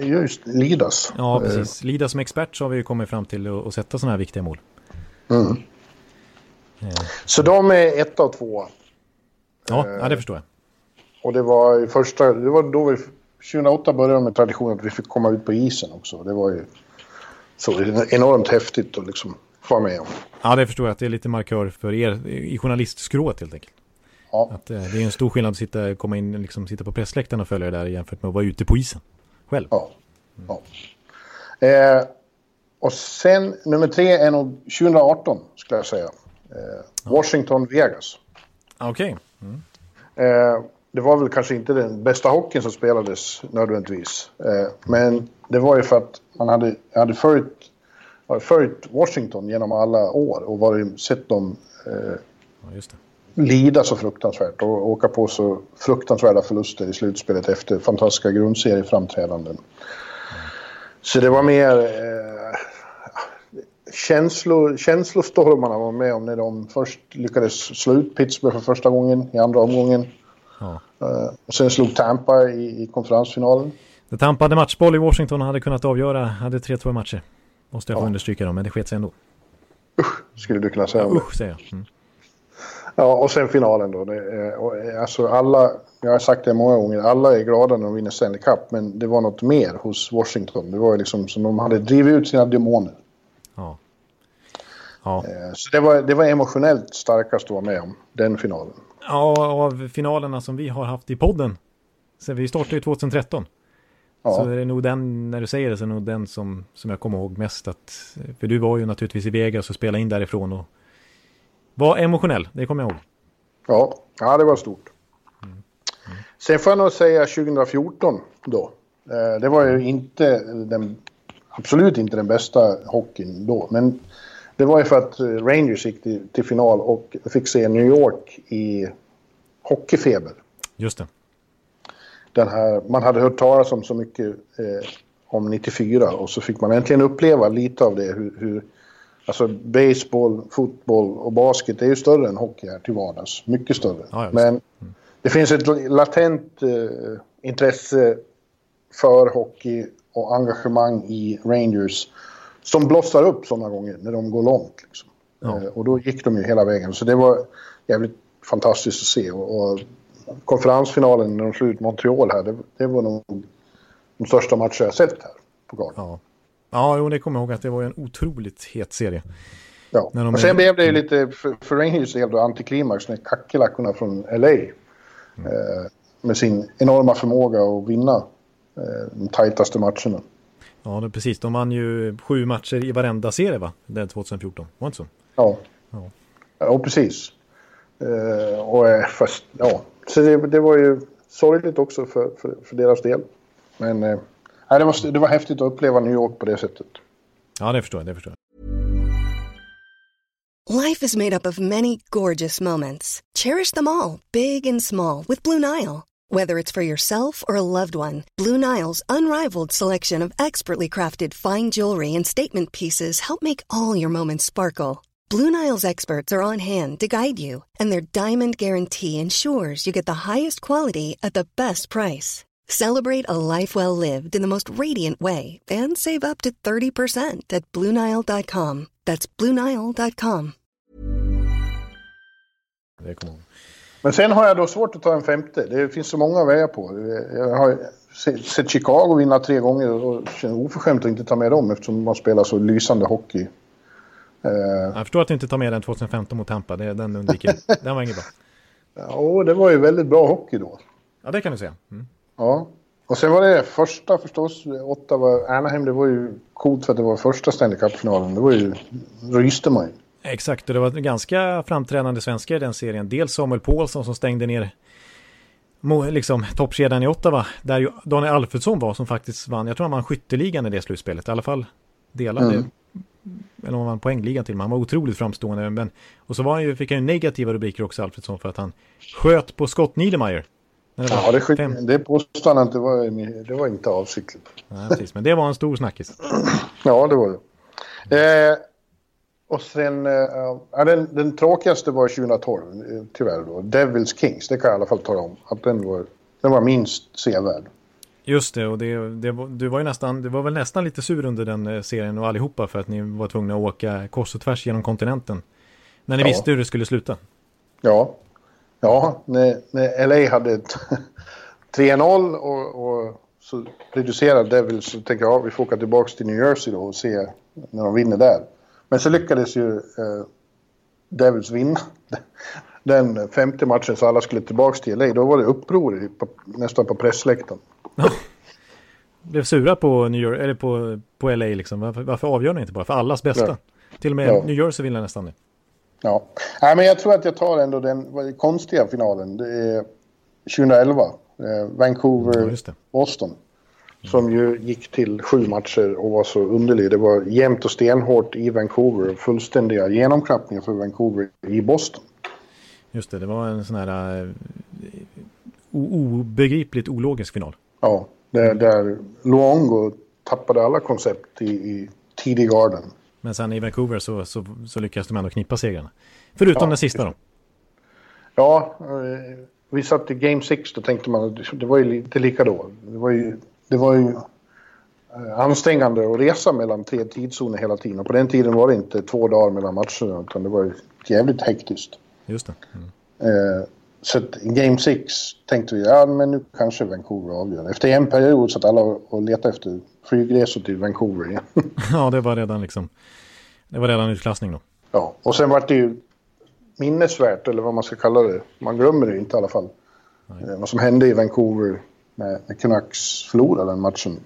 eh, just Lidas. Ja, precis. Lida som expert så har vi ju kommit fram till att, sätta sådana här viktiga mål. Mm. Så de är ett av två. Ja, Eh. ja det förstår jag. Och det var första, det var då vi, 2008 började med traditionen att vi fick komma ut på isen också. Det var ju så enormt häftigt att liksom vara med om. Ja, det förstår jag att det är lite markör för er i journalistskrået helt enkelt. Ja. Att eh, det är en stor skillnad att sitta, komma in, liksom, sitta på pressläktaren och följa det där jämfört med att vara ute på isen själv. Ja. ja. Eh, och sen nummer tre är nog 2018 skulle jag säga. Eh, Washington, Vegas. Okej. Eh, det var väl kanske inte den bästa hockeyn som spelades nödvändigtvis. Eh, men det var ju för att man hade, hade följt, följt Washington genom alla år och varit, sett dem eh, Ja, just det. Lida så fruktansvärt och åka på så fruktansvärda förluster i slutspelet efter fantastiska grundserieframträdanden. Så det var mer eh, känslo, känslostormarna var med om när de först lyckades slå ut Pittsburgh för första gången i andra omgången. Ja. Eh, och sen slog Tampa i, i konferensfinalen. Det tampade matchboll i Washington hade kunnat avgöra, hade 3-2 matcher. Måste jag få Ja. understryka dem, men det sket sig ändå. Skulle du kunna säga. det. Usch, säger jag. Mm. Ja, och sen finalen då. Det, är- och, eh, alltså alla, jag har sagt det många gånger, alla är glada när de vinner Stanley Cup. Men det var något mer hos Washington. Det var liksom som de hade drivit ut sina demoner. Ja. Ja. Eh, Så det var, det var emotionellt starkast att vara med om, den finalen. ja, av finalerna som vi har haft i podden. Så vi startade ju 2013. Ja, Så är det nog den, när du säger det, så är det nog den som, som jag kommer ihåg mest. Att, för du var ju naturligtvis i Vegas och spelade in därifrån och var emotionell, det kommer jag ihåg. ja, ja det var stort. Sen får jag nog säga 2014 då. Eh, Det var ju inte den, absolut inte den bästa hockeyn då. Men det var ju för att eh, Rangers gick till, till final och fick se New York i hockeyfeber. Just det. den här, man hade hört talas om så mycket eh, om 94 och så fick man äntligen uppleva lite av det. Hur, hur, alltså baseball, fotboll och basket är ju större än hockey här till vardags. Mycket större. Ja. Men det finns ett latent eh, intresse för hockey och engagemang i Rangers som blossar upp sådana gånger när de går långt. Liksom. Ja. Eh, och då gick de ju hela vägen. Så det var jävligt fantastiskt att se. Och, och konferensfinalen när de slog ut Montreal här, det, det var nog de största matcher jag sett här på Garden. Ja. Ja, jo, det kommer jag ihåg att det var en otroligt het serie. Ja. Och är- sen blev det ju lite, för, för Rangers del då, antiklimax när kackerlackorna från LA Mm. eh, med sin enorma förmåga att vinna eh, de tajtaste matcherna. Ja, det, precis. De vann ju sju matcher i varenda serie, va? Den 2014. Var det inte så? Ja, Ja. ja precis. Eh, och eh, fast, ja, så det, det var ju sorgligt också för, för, för deras del. Men eh, nej, det, var, det var häftigt att uppleva New York på det sättet. Ja, det förstår jag. Det förstår jag. Life is made up of many gorgeous moments. Cherish them all, big and small, with Blue Nile. Whether it's for yourself or a loved one, Blue Nile's unrivaled selection of expertly crafted fine jewelry and statement pieces help make all your moments sparkle. Blue Nile's experts are on hand to guide you, and their diamond guarantee ensures you get the highest quality at the best price. Celebrate a life well lived in the most radiant way and save up to 30% at BlueNile.com. That's BlueNile.com. Men sen har jag då svårt att ta en femte. Det finns så många att välja på. Jag har se- sett Chicago vinna tre gånger och känner oförskämt att inte ta med dem eftersom man spelar så lysande hockey. Eh, Jag förstår att du inte tar med den 2015 mot Tampa. Det, den undviker. (laughs) Den var inget bra. ja, det var ju väldigt bra hockey då. Ja, det kan du säga. Mm. Ja. Och sen var det första förstås, Ottawa, Anaheim, det var ju coolt för att det var första Stanley Cup-finalen. Det var ju, ryste man ju. Exakt, och det var ganska framträdande svenskar i den serien. Dels Samuel Paulsson som stängde ner liksom toppkedjan i Ottawa, där ju Daniel Alfredsson var som faktiskt vann, jag tror han vann skytteligan i det slutspelet, i alla fall delade, mm. eller om han vann poängligan till och med, han var otroligt framstående, men, och så var han ju, fick han ju negativa rubriker också, Alfredsson, för att han sköt på Scott Niedermayer. Det ja, det, skit, det påstod han att det var, det var inte avsiktligt. Nej, precis, men det var en stor snackis. ja, det var det. Eh, och sen, ja, den, den tråkigaste var 2012, eh, tyvärr då. Devils Kings, det kan jag i alla fall tala om. Att den var, den var minst sevärd. Just det, och det, det, du var ju nästan, du var väl nästan lite sur under den eh, serien och allihopa för att ni var tvungna att åka kors och tvärs genom kontinenten. När ni ja. visste hur det skulle sluta. Ja, ja när, när LA hade 3-0 (laughs) och, och, så reducerade Devils så tänkte jag ja, vi får åka tillbaka till New Jersey då och se när de vinner där. Men så lyckades ju eh, Devils vinna (laughs) den femte matchen så alla skulle tillbaka till LA. Då var det uppror på, nästan på pressläktaren. (laughs) Blev sura på New York, eller på, på LA liksom. Varför, varför avgör ni inte bara? För allas bästa. Ja. Till och med ja. New Jersey vill nästan det. Ja, Nej, men jag tror att jag tar ändå den konstiga finalen. Det är 2011. Eh, Vancouver, ja, Boston. Som ju gick till sju matcher och var så underlig. Det var jämnt och stenhårt i Vancouver. Fullständiga genomklappningar för Vancouver i Boston. Just det, det var en sån här uh, obegripligt ologisk final. Ja, där, där Luongo tappade alla koncept i, i tidig garden. Men sen i Vancouver så, så, så lyckades de ändå knippa segrarna. Förutom ja, den sista då. Ja, eh, vi satt i Game 6 då tänkte man att det var ju lite lika då. Det var ju det var ju eh, ansträngande att resa mellan tre tidszoner hela tiden. Och på den tiden var det inte två dagar mellan matcherna utan det var ju jävligt hektiskt. Just det. Mm. Eh, så i Game 6 tänkte vi, ja men nu kanske Vancouver avgör. Efter en period satt alla och letade efter flygresor till Vancouver igen. (laughs) ja, det var redan liksom, det var redan utklassning då. Ja, och sen var det ju minnesvärt, eller vad man ska kalla det. Man glömmer det inte i alla fall. Nej. Eh, vad som hände i Vancouver när Canucks förlorade den matchen.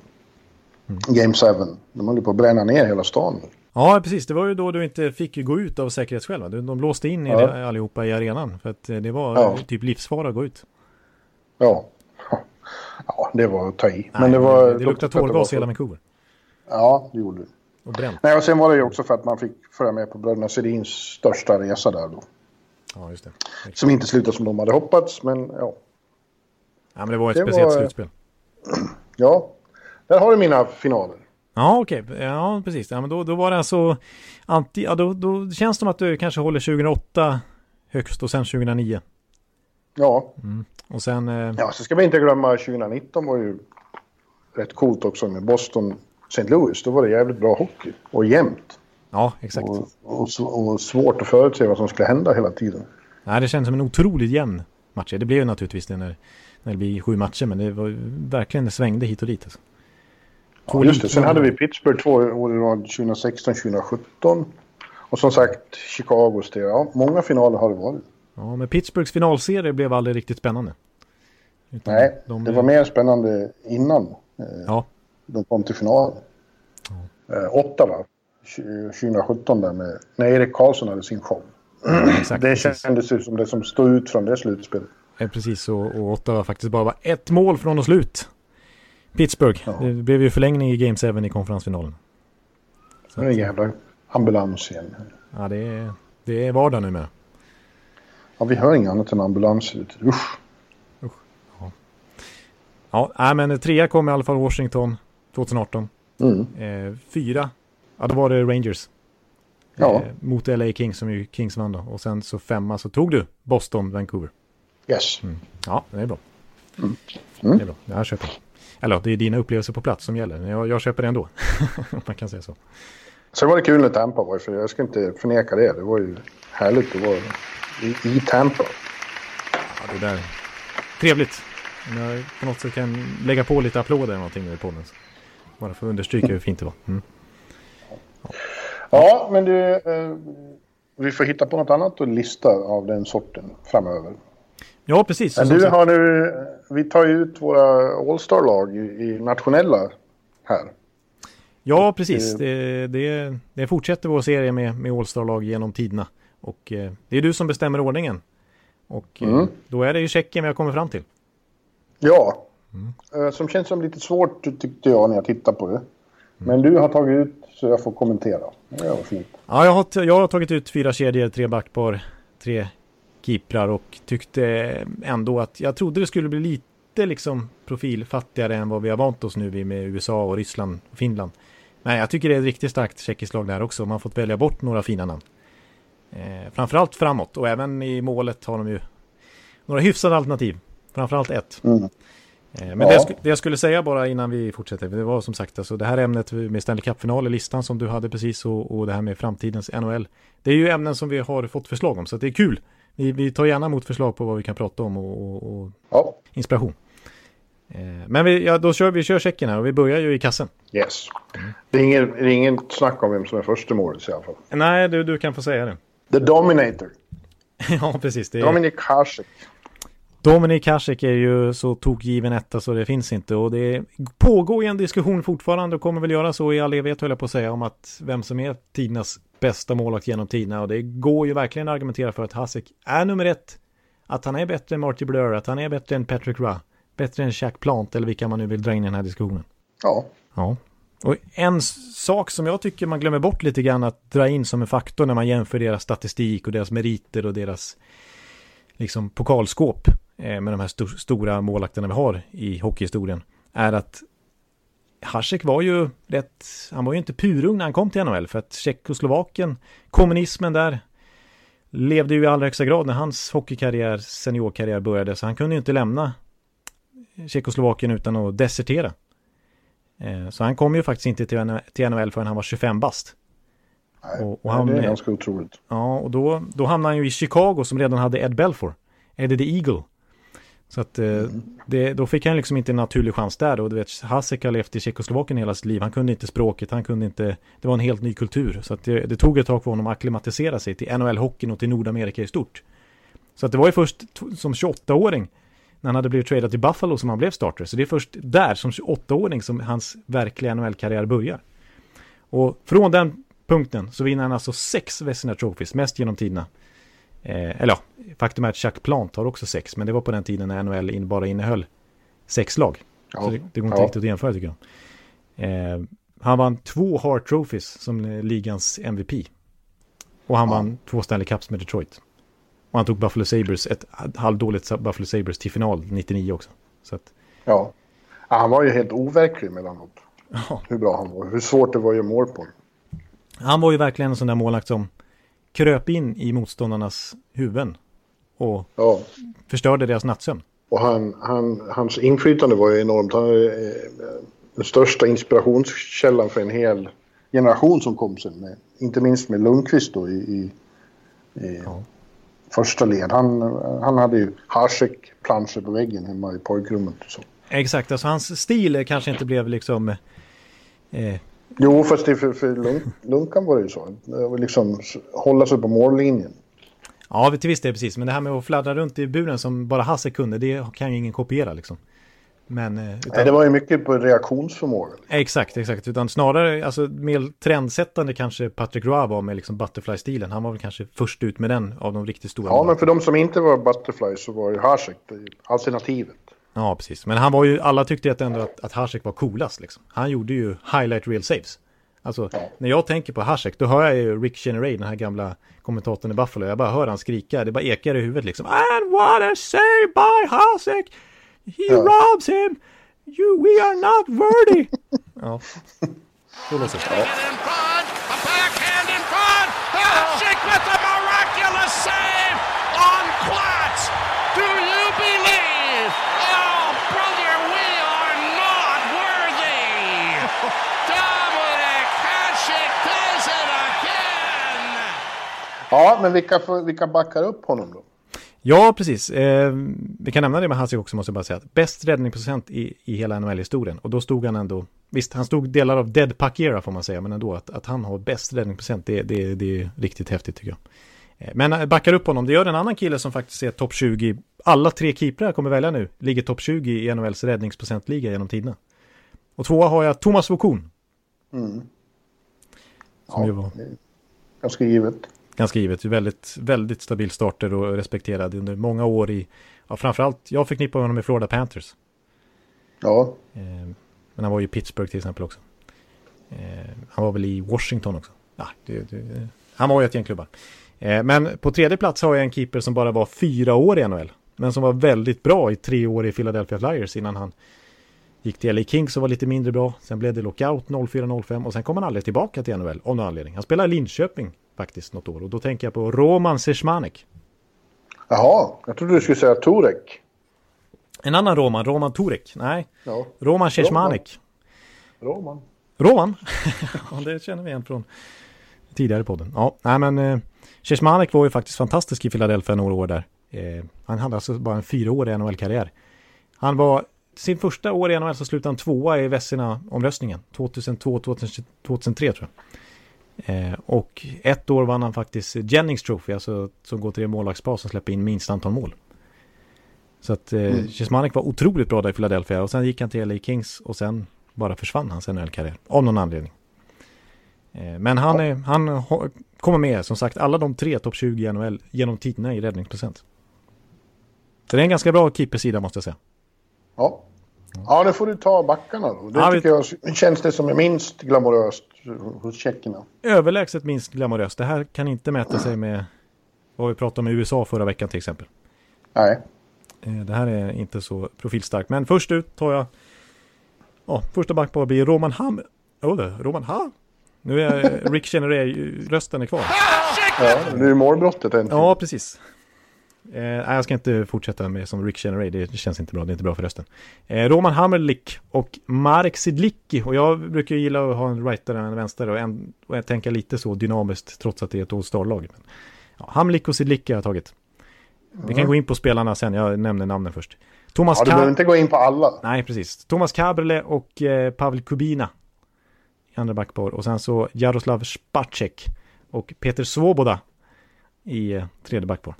Mm. Game 7. De höll på att bränna ner hela stan. Ja, precis. Det var ju då du inte fick gå ut av säkerhetsskäl. De, de låste in ja. allihopa i arenan. För att eh, det var ja. typ livsfara att gå ut. Ja. Ja, det var att ta i. Nej, men det var... Det, luktade tårgas i hela Vancouver. Ja, det gjorde det. Och bränt. Nej, och sen var det ju också för att man fick följa med på bröderna Sedins största resa där då. Ja, just det. Som inte slutade som de hade hoppats, men ja. Ja, men det var ett det speciellt var... slutspel. Ja, där har du mina finaler. Ja, okej. Okay. Ja, precis. Ja, men då, då var det alltså... Anti, ja, då, då känns det som att du kanske håller 2008 högst och sen 2009. Ja. Mm. Och sen... Eh... Ja, så ska vi inte glömma 2019 var ju rätt coolt också med Boston St. Louis. Då var det jävligt bra hockey och jämnt. Ja, exakt. Och, och, och svårt att förutse vad som skulle hända hela tiden. Nej, det känns som en otroligt jämn match. Det blev ju naturligtvis det när när det blir sju matcher. Men det var verkligen, det svängde hit och dit. Alltså. Ja, just det. Sen hade vi Pittsburgh två år i rad 2016, 2017. Och som sagt Chicagos det. Ja, många finaler har det varit. Ja, men Pittsburghs finalserie blev aldrig riktigt spännande. Utan Nej, de... det var mer spännande innan eh, ja. de kom till final. Ja. Eh, Ottawa 2017 där med, när Erik Karlsson hade sin show. Exakt, det kändes ju som det som stod ut från det slutspelet. Eh, precis, och, och Ottawa faktiskt bara var ett mål från att slut. Pittsburgh. Ja. Det blev ju förlängning i Game 7 i konferensfinalen. Så det är en jävla ambulans igen. Ja, det är, det är vardag numera. Ja, vi hör inget annat än ambulans. Usch. Usch. Ja, ja nej, men trea kom i alla fall Washington 2018. Mm. Eh, fyra, ja då var det Rangers. Ja. Eh, mot LA Kings som ju Kings vann då. Och sen så femma så tog du Boston, Vancouver. Yes. Mm. Ja, det är bra. Mm. Mm. Det är bra, jag köper. Eller det är dina upplevelser på plats som gäller. Jag, jag köper det ändå. (laughs) Man kan säga så. Sen var det kul när Tampa var, för jag ska inte förneka det. Det var ju härligt att vara i, i Tampa. Ja, det där. Trevligt. Jag på något sätt kan lägga på lite applåder eller någonting i podden. Bara för att understryka hur fint det var. Mm. Ja. ja. men du. Eh, vi får hitta på något annat och lista av den sorten framöver. Ja, precis. Men du har nu, vi tar ju ut våra All-star-lag i, i, nationella här. Ja, precis. Det, det, det fortsätter vår serie med, med All-star-lag genom tiderna. Och eh, det är du som bestämmer ordningen. Och eh, mm. då är det ju Tjeckien vi har kommit fram till. Ja, Eh, som känns som lite svårt tyckte jag när jag tittade på det. Men du har tagit ut så jag får kommentera. Det var fint. Ja, jag har, jag har tagit ut fyra kedjor, tre backpar, tre keeprar och tyckte ändå att jag trodde det skulle bli lite liksom profilfattigare än vad vi har vant oss nu vid med USA och Ryssland och Finland. Men jag tycker det är ett riktigt starkt tjeckiskt lag där också. Man har fått välja bort några fina namn. Eh, framförallt framåt och även i målet har de ju några hyfsade alternativ. Framförallt ett. Mm. Eh, Men Ja. det, jag det jag skulle säga bara innan vi fortsätter, det var som sagt alltså det här ämnet med Stanley Cup-final i listan som du hade precis och, och det här med framtidens NHL. Det är ju ämnen som vi har fått förslag om så det är kul. Vi, vi tar gärna emot förslag på vad vi kan prata om och, och, och Ja, inspiration. Eh, Men vi, ja, då kör vi kör checken här och vi börjar ju i kassen. yes. Det är ingen, det är ingen snack om vem som är första målet i alla fall. Nej, du, du kan få säga det. The Dominator. (laughs) ja, precis. Det är... Dominic Hasek. Dominik Hasek är ju så tokgiven etta så det finns inte och det pågår ju en diskussion fortfarande och kommer väl göra så i all evighet höll jag på att säga om att vem som är tidernas bästa målvakt genom tiderna och det går ju verkligen att argumentera för att Hasek är nummer ett. Att han är bättre än Marty Blur, att han är bättre än Patrick Ra, bättre än Jack Plant eller vilka man nu vill dra in i den här diskussionen. Ja. Ja. Och en sak som jag tycker man glömmer bort lite grann att dra in som en faktor när man jämför deras statistik och deras meriter och deras liksom pokalskåp eh, med de här st stora målakterna vi har i hockeyhistorien är att Hasek var ju rätt, han var ju inte purung när han kom till NHL för att Tjeckoslovakien, kommunismen där levde ju i allra högsta grad när hans hockeykarriär, seniorkarriär började så han kunde ju inte lämna Tjeckoslovakien utan att desertera. Eh, Så han kom ju faktiskt inte till NHL förrän han var 25 bast. Nej, Och- och han det är ganska otroligt. Ja, och då, då hamnade han ju i Chicago som redan hade Ed Belfour. Eddie the Eagle. Så att eh, det, då fick han liksom inte en naturlig chans där. Och du vet, Hasek har levt i Tjeckoslovakien hela sitt liv. Han kunde inte språket, han kunde inte... Det var en helt ny kultur. Så att det, det tog ett tag för honom att akklimatisera sig till NHL-hockeyn och till Nordamerika i stort. Så att det var ju först som 28-åring när han hade blivit tradad till Buffalo som han blev starter. Så det är först där som 28-åring som hans verkliga NHL-karriär börjar. Och från den punkten så vinner han alltså sex Vezina Trophies, mest genom tiderna. Eh, eller ja, faktum är att Chuck Plant har också sex, men det var på den tiden när NHL in, bara innehöll sex lag. Ja. Så det, det går inte Ja. riktigt att jämföra tycker jag. Eh, han vann två Hart Trophies som ligans MVP. Och han Ja. vann två Stanley Cups med Detroit. Och han tog Buffalo Sabres, ett halvdåligt Buffalo Sabres till final 99 också. Så att, Ja. ja. Han var ju helt overklig emellanåt. ja. Hur bra han var. Hur svårt det var att göra mål på honom. Han var ju verkligen en sån där målvakt som kröp in i motståndarnas huvuden och Ja. förstörde deras nattsömn. Och han, han, hans inflytande var ju enormt. Han är eh, den största inspirationskällan för en hel generation som kom sen. Med, inte minst med Lundqvist då i, i, i Ja. Första led. Han, han hade ju Hasek planscher på väggen hemma i pojkrummet. Och så. Exakt, alltså hans stil kanske inte blev liksom... Eh, Jo, fast det för, för Lund, Lunkan var det ju så. Det Liksom hålla sig på mållinjen. ja, till viss del precis, men det här med att fladdra runt i buren som bara Hasse kunde, det kan ju ingen kopiera liksom. Men... Eh, utan, Nej, det var ju mycket på reaktionsförmåga. Exakt, exakt. Utan snarare, alltså mer trendsättande kanske Patrick Roy var med liksom Butterfly-stilen. Han var väl kanske först ut med den av de riktigt stora. Ja, men målvakterna. för de som inte var Butterfly så var ju Hasek alternativet. Ja, precis. Men han var ju, alla tyckte att ändå att, att Hasek var coolast liksom. Han gjorde ju highlight real saves. Alltså, Ja. när jag tänker på Hasek, då hör jag ju Rick Generay, den här gamla kommentatorn i Buffalo. Jag bara hör han skrika, det bara ekar i huvudet liksom. And what a save by Hasek! He Ja. robs him! You, we are not worthy! ja, så låter det. in front, a backhand in front. Hasek with a miraculous save on Klotz. Do you believe? Oh, brother, we are not worthy. (laughs) Dominic Hasek does it again. Ja, men vilka, får- vilka backar upp honom då? Ja, precis. Eh, vi kan nämna det med Hasek också, måste jag bara säga. Bäst räddningsprocent i, i hela NHL-historien. Och då stod han ändå, visst, han stod delar av dead puck era får man säga, men ändå att, att han har bäst räddningsprocent, det, det, det är riktigt häftigt tycker jag. Eh, Men eh, backar upp honom, det gör en annan kille som faktiskt är topp 20. Alla tre keeprar kommer välja nu ligger topp 20 i NHLs räddningsprocentliga genom tiderna. Och tvåa har jag Thomas Vokun. Mm. Som ju var Ganska givet. Ganska givet. Väldigt, väldigt stabil starter och respekterad under många år i, ja, framförallt, jag förknippar honom med Florida Panthers. Ja. Eh, men han var ju i Pittsburgh till exempel också. Eh, han var väl i Washington också. Ja, det, det, han var ju ett gäng klubbar. Eh, men på tredje plats har jag en keeper som bara var fyra år i NHL. Men som var väldigt bra i tre år i Philadelphia Flyers innan han gick till LA Kings och var lite mindre bra. Sen blev det lockout 04-05 och sen kom han aldrig tillbaka till NHL av någon anledning. Han spelade i Linköping faktiskt något år och då tänker jag på Roman Sesmanek. Jaha, jag trodde du skulle säga Torek. En annan Roman, Roman Turek. Nej, Ja, Roman Sesmanek. Roman. Roman? (laughs) ja, det känner vi igen från tidigare podden. Ja, nej men eh, var ju faktiskt fantastisk i Philadelphia några år där. Eh, han hade alltså bara en fyraårig NHL-karriär. Han var sin första år i NHL så slutade han tvåa i Vessina-omröstningen. 2002-2003 tror jag. Eh, och ett år vann han faktiskt Jennings Trophy, alltså som går till det målvaktspar som släpper in minst antal mål. Så att eh, mm. var otroligt bra där i Philadelphia och sen gick han till LA Kings och sen bara försvann hans NHL-karriär av någon anledning. Eh, men han, är, han kommer med, som sagt, alla de tre topp 20 i NHL genom tiderna i räddningsprocent. Så det är en ganska bra keepersida måste jag säga. Ja. Ja, det får du ta backarna då. Det Ja, tycker vi- jag känns det som är minst glamoröst hos tjeckerna. Överlägset minst glamoröst. Det här kan inte mäta sig med vad vi pratade om i USA förra veckan till exempel. Nej. Eh, Det här är inte så profilstarkt. Men först ut tar jag... Ja, första backpar blir Roman Ham... Det, Roman Ha? Nu är Rick Cheneré-rösten är kvar. Ja, det är målbrottet äntligen. Ja, precis. Eh, jag ska inte fortsätta med som Rick Cheneré, det känns inte bra, det är inte bra för rösten. Eh, Roman Hammerlik och Marek Sidlicki, och jag brukar gilla att ha en rightare än en vänster och, en, och jag tänker lite så dynamiskt trots att det är ett All-Star-lag. Ja, Hammerlik och Sidlicki har jag tagit. Vi kan gå in på spelarna sen, jag nämner namnen först. Thomas Ja, du Ka- behöver inte gå in på alla. Nej, precis. Thomas Kabrele och eh, Pavel Kubina i andra backpar. Och sen så Jaroslav Spacek och Peter Svoboda i eh, tredje backpar.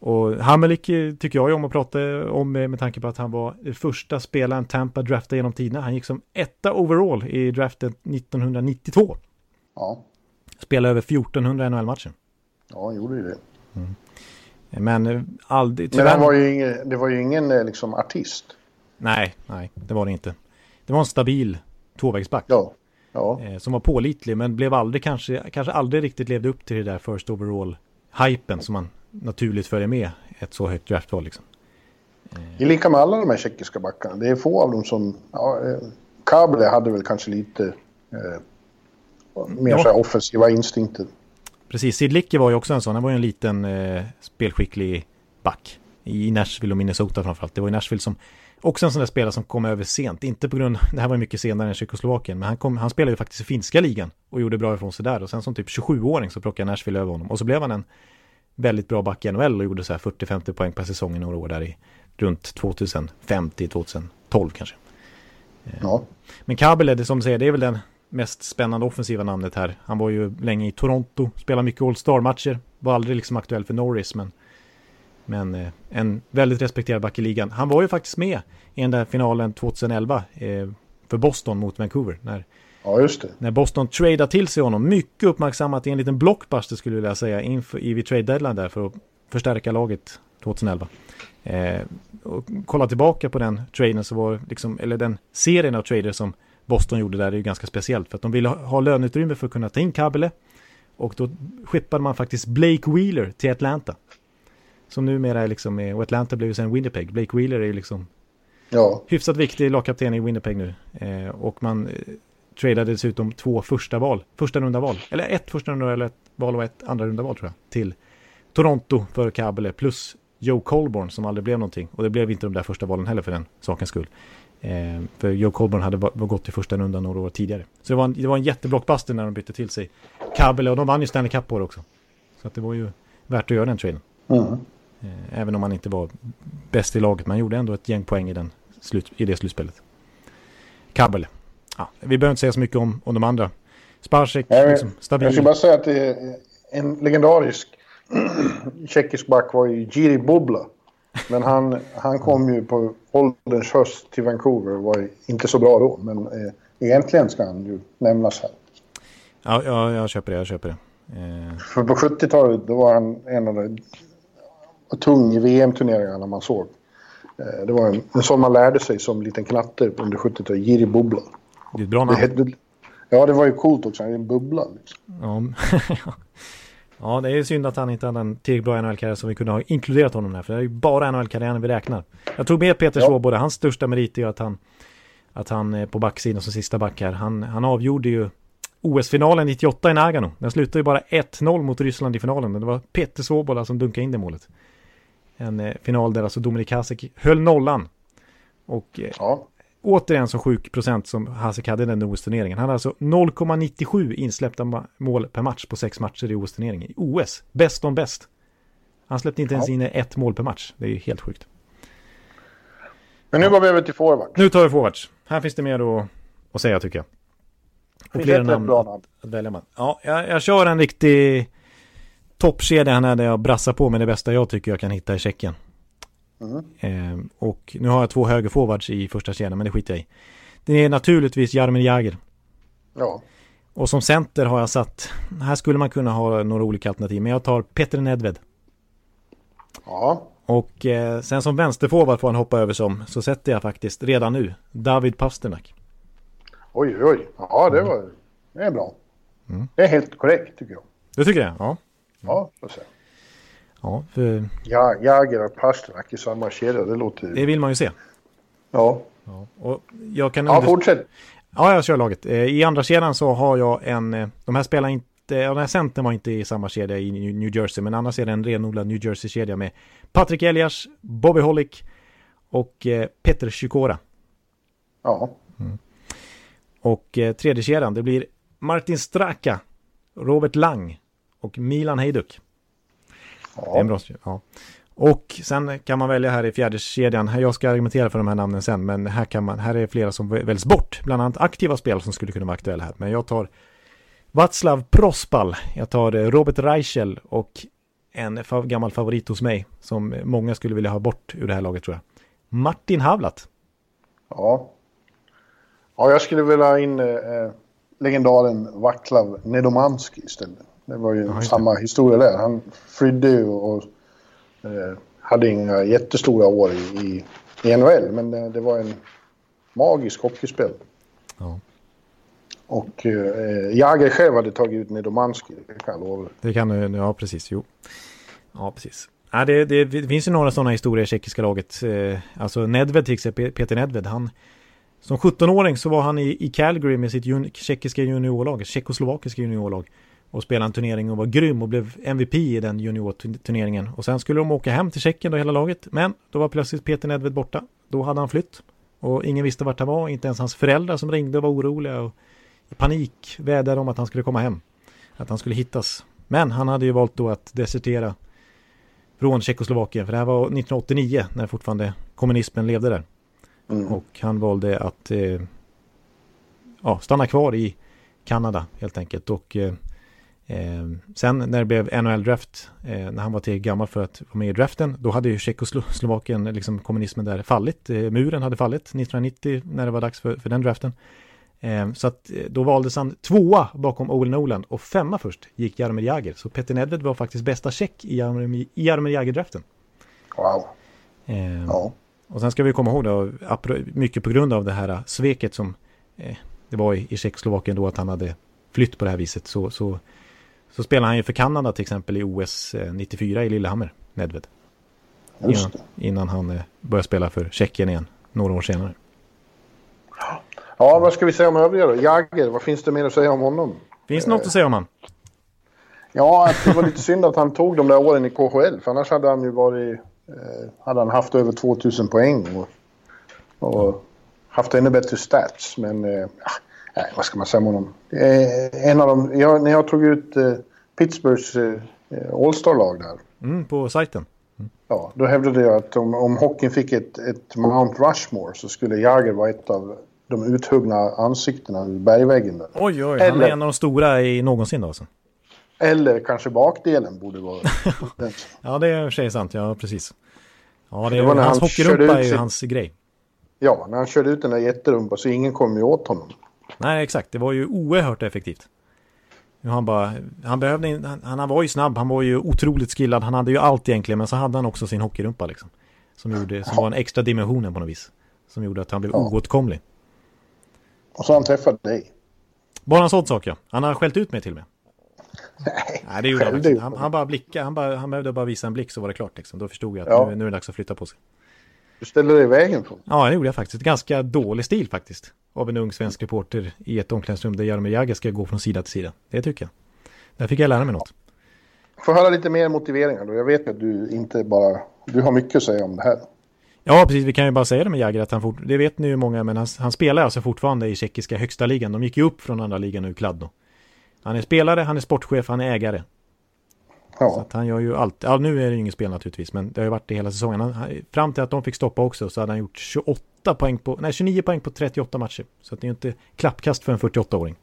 Och Hamelik eh, tycker jag ju om att prata om eh, med tanke på att han var första spelaren Tampa draftade genom tiderna. Han gick som etta overall i draften 1992. Ja, Spelade över 1400 NHL-matcher. ja gjorde ju det. Men eh, aldrig... Men han var ju ingen, det var ju ingen liksom, artist. Nej, nej, det var det inte. Det var en stabil tvåvägsback. Ja. Ja. som var pålitlig men blev aldrig kanske, kanske aldrig riktigt levde upp till det där first overall-hypen som man naturligt följer med ett så högt draftval liksom. Det är lika med alla de här tjeckiska backarna. Det är få av dem som... Ja, eh, Kable hade väl kanske lite eh, mer Ja. så här offensiva instinkter. Precis, Sid Licke var ju också en sån, han var ju en liten eh, spelskicklig back i Nashville och Minnesota framförallt. Det var ju Nashville som också en sån där spelare som kom över sent, inte på grund, (laughs) det här var ju mycket senare än Tjeckoslovakien, men han, kom, han spelade ju faktiskt i finska ligan och gjorde bra ifrån sig där och sen som typ 27-åring så plockade Nashville över honom och så blev han en väldigt bra back i NHL och gjorde så här 40-50 poäng per säsong i några år där i runt 2005 till 2012 kanske. Ja. Men Kabel är det som du säger, det är väl den mest spännande offensiva namnet här. Han var ju länge i Toronto, spelade mycket All-Star-matcher, var aldrig liksom aktuell för Norris, men, men eh, en väldigt respekterad back i ligan. Han var ju faktiskt med i den där finalen 2011 eh, för Boston mot Vancouver, när, ja, just det. när Boston tradade till sig honom. Mycket uppmärksammat i en liten blockbuster skulle jag vilja säga, inför, i vid trade deadline där för att förstärka laget 2011. Eh, och kolla tillbaka på den traden så var liksom, eller den serien av trader som Boston gjorde där är ju ganska speciellt för att de ville ha, ha löneutrymme för att kunna ta in Kabele och då skippade man faktiskt Blake Wheeler till Atlanta. Som numera är liksom, och Atlanta blev ju sen Winnipeg. Blake Wheeler är ju liksom Ja. hyfsat viktig lagkapten i Winnipeg nu. Eh, och man eh, tradade dessutom två första val, första runda val, eller ett första runda eller ett val och ett andra runda val tror jag, till Toronto för Kabele plus Joe Colborn som aldrig blev någonting. Och det blev inte de där första valen heller för den sakens skull. Eh, för Joe Colborn hade gått i första rundan några år tidigare. Så det var en, det var en jätteblockbuster när de bytte till sig Kabele och de vann ju Stanley Cup på det också. Så att det var ju värt att göra den traden. Mm. Eh, även om man inte var bäst i laget. Man gjorde ändå ett gäng poäng i, den slut, i det slutspelet. Kabel. Ja, vi behöver inte säga så mycket om, om de andra. Spacek, Nej, liksom, Jag stabil. ska bara säga att en legendarisk (clears throat) tjeckisk back var ju Jiri Bubla. Men han, han kom ju på ålderns höst till Vancouver och var inte så bra då. Men eh, egentligen ska han ju nämnas här. Ja, ja, jag köper det, jag köper det. Eh, För på 70-talet då var han en av de var tung i VM-turneringarna man såg. Eh, det var en, en sån man lärde sig som liten knatte under 70-talet, Jiri Bubbla. Det är ett bra namn. ja, det var ju coolt också, han är en bubbla. Liksom. Ja. (laughs) ja, det är synd att han inte hade en tillräckligt bra NHL-karriär som vi kunde ha inkluderat honom här. För det är ju bara NHL-karriären vi räknar. Jag tog med Peter Ja. Svoboda. Hans största merit är att han, att han är på backsidan som sista back här. Han, han avgjorde ju OS-finalen 98 i Nagano. Den slutade ju bara 1-0 mot Ryssland i finalen. Det var Peter Svoboda som dunkade in det målet. En eh, final där alltså Dominik Hasek höll nollan. Och eh, Ja, återigen så sjuk procent som Hasek hade i den OS-turneringen. Han hade alltså 0,97 insläppta mål per match på sex matcher i OS-turneringen. I OS, bäst om bäst. Han släppte inte ens Ja. in ett mål per match. Det är ju helt sjukt. men nu går vi över till forward. Nu tar vi forwards. Här finns det mer att, att säga tycker jag. Och flera ett namn namn. att välja med. Ja, jag, jag kör en riktig toppkedja här där jag brassar på med det bästa jag tycker jag kan hitta i Tjeckien. Mm. Ehm, och nu har jag två högerforwards i första kedjan, men det skiter jag i. Det är naturligtvis Jaromir Jagr. Ja, Och som center har jag satt, här skulle man kunna ha några olika alternativ, men jag tar Peter Nedved. ja, Och eh, sen som vänsterforward får han hoppa över som, så sätter jag faktiskt redan nu David Pasternak. oj, oj, oj. Ja, det var det är bra. Mm. Det är helt korrekt tycker jag. Det tycker jag, ja. Ja, så säga. Ja, för Ja, Jagr och Pasternak i samma kedja, det låter... det vill man ju se. Ja, Ja, och jag kan ja under- fortsätt. Ja, jag kör laget. Eh, I andra kedjan så har jag en, eh, de här spelar inte, den här centern var inte i samma kedja i New Jersey, men annars är det en renodlad New Jersey-kedja med Patrik Elias, Bobby Hollick och eh, Peter Chikora. Ja, Och eh, tredje kedjan, det blir Martin Straka, Robert Lang och Milan Hejduk. Det är en bra ja. Och sen kan man välja här i fjärde kedjan. Jag ska argumentera för de här namnen sen, men här, kan man, här är flera som väljs bort. Bland annat aktiva spel som skulle kunna vara aktuella här. Men jag tar Václav Prospal, jag tar eh, Robert Reichel och en gammal favorit hos mig som många skulle vilja ha bort ur det här laget tror jag. Martin Havlat. ja. Ja, jag skulle vilja ha in eh, legendaren Vaclav Nedomanski istället. Det var ju det. samma historia där. Han flydde ju och eh, hade inga jättestora år i, i, i NHL, men det, det var en magisk hockeyspel. Ja. Och eh, Jagr själv hade tagit ut Nedomanski, det kan jag lova. Det kan du, ja precis, jo. Ja, precis. Ja, det, det, det finns ju några sådana historier i tjeckiska laget. Eh, alltså Nedved till exempel, Peter Nedved, han som 17-åring så var han i, i Calgary med sitt jun, tjeckiska juniorlag, tjeckoslovakiska juniorlag och spelade en turnering och var grym och blev MVP i den juniorturneringen. Och sen skulle de åka hem till Tjeckien då hela laget, men då var plötsligt Peter Nedved borta. Då hade han flytt och ingen visste vart han var, inte ens hans föräldrar som ringde och var oroliga och i panik vädjade om att han skulle komma hem, att han skulle hittas. Men han hade ju valt då att desertera från Tjeckoslovakien, för det här var 1989 när fortfarande kommunismen levde där. Mm. Och han valde att eh, ja, stanna kvar i Kanada helt enkelt. Och eh, eh, sen när det blev NHL-draft, eh, när han var till gammal för att vara med i draften, då hade ju Tjeckoslovakien, liksom kommunismen där, fallit. Eh, muren hade fallit 1990 när det var dags för, för den draften. Eh, så att eh, då valdes han tvåa bakom Owen Nolan och femma först gick Jaromir Jagr. Så Peter Nedved var faktiskt bästa tjeck i Jaromir, Jagr-draften. Wow. Eh, Ja. och sen ska vi komma ihåg då, mycket på grund av det här sveket som det var i, i Tjeckoslovakien då att han hade flytt på det här viset så, så, så spelade han ju för Kanada till exempel i OS eh, 94 i Lillehammer, Nedved. Innan, innan han eh, började spela för Tjeckien igen, några år senare. Ja, vad ska vi säga om övriga då? Jagger, vad finns det mer att säga om honom? Finns det något att säga om han? Ja, att det var lite synd att han tog de där åren i KHL, för annars hade han ju varit... Eh, hade han haft över 2000 poäng och, och haft ännu bättre stats. Men, eh, ja, nej, vad ska man säga om honom? Är en av de... Jag, när jag tog ut eh, Pittsburghs eh, All-Star-lag där, Mm, på sajten. ja, då hävdade jag att om, om hockeyn fick ett, ett Mount Rushmore så skulle Jagger vara ett av de uthuggna ansiktena ur bergväggen där. Oj, oj, han är Eller- en av de stora i någonsin då alltså. Eller kanske bakdelen borde vara... (laughs) Ja, det är i och för sig sant, ja precis. Ja, det Det var när hans han hockeyrumpa är ju sitt- hans grej. Ja, när han körde ut den där jätterumpan så ingen kom ju åt honom. Nej, exakt. Det var ju oerhört effektivt. Han, bara, han, behövde, in- han, han var ju snabb, han var ju otroligt skillad, han hade ju allt egentligen, men så hade han också sin hockeyrumpa liksom. Som, gjorde, som var en extra dimensionen på något vis. Som gjorde att han blev Ja. oåtkomlig. Och så han träffat dig. Bara en sån sak ja. Han har skällt ut mig till och med. Nej, Nej, det gjorde han Han, han bara blickade, han, bara, han behövde bara visa en blick så var det klart liksom. Då förstod jag att Ja. nu, nu är det dags att flytta på sig. Du ställde dig i vägen för Ja, det gjorde jag faktiskt. Ganska dålig stil faktiskt. Av en ung svensk reporter i ett omklädningsrum där Jaromir Jagr ska gå från sida till sida. Det tycker jag. Där fick jag lära mig något. Får höra lite mer motiveringar då. Jag vet att du inte bara... Du har mycket att säga om det här. Ja, precis. Vi kan ju bara säga det med Jagr att han fort, det vet ni ju många, men han, han spelar alltså fortfarande i tjeckiska högsta ligan. De gick ju upp från andra ligan nu, Kladno. Han är spelare, han är sportchef, han är ägare. Så Ja, att han gör ju allt. Ja, nu är det ju inget spel naturligtvis, men det har ju varit det hela säsongen. Han, fram till att de fick stoppa också så hade han gjort 28 poäng på, nej 29 poäng på 38 matcher. Så att det är ju inte klappkast för en 48-åring.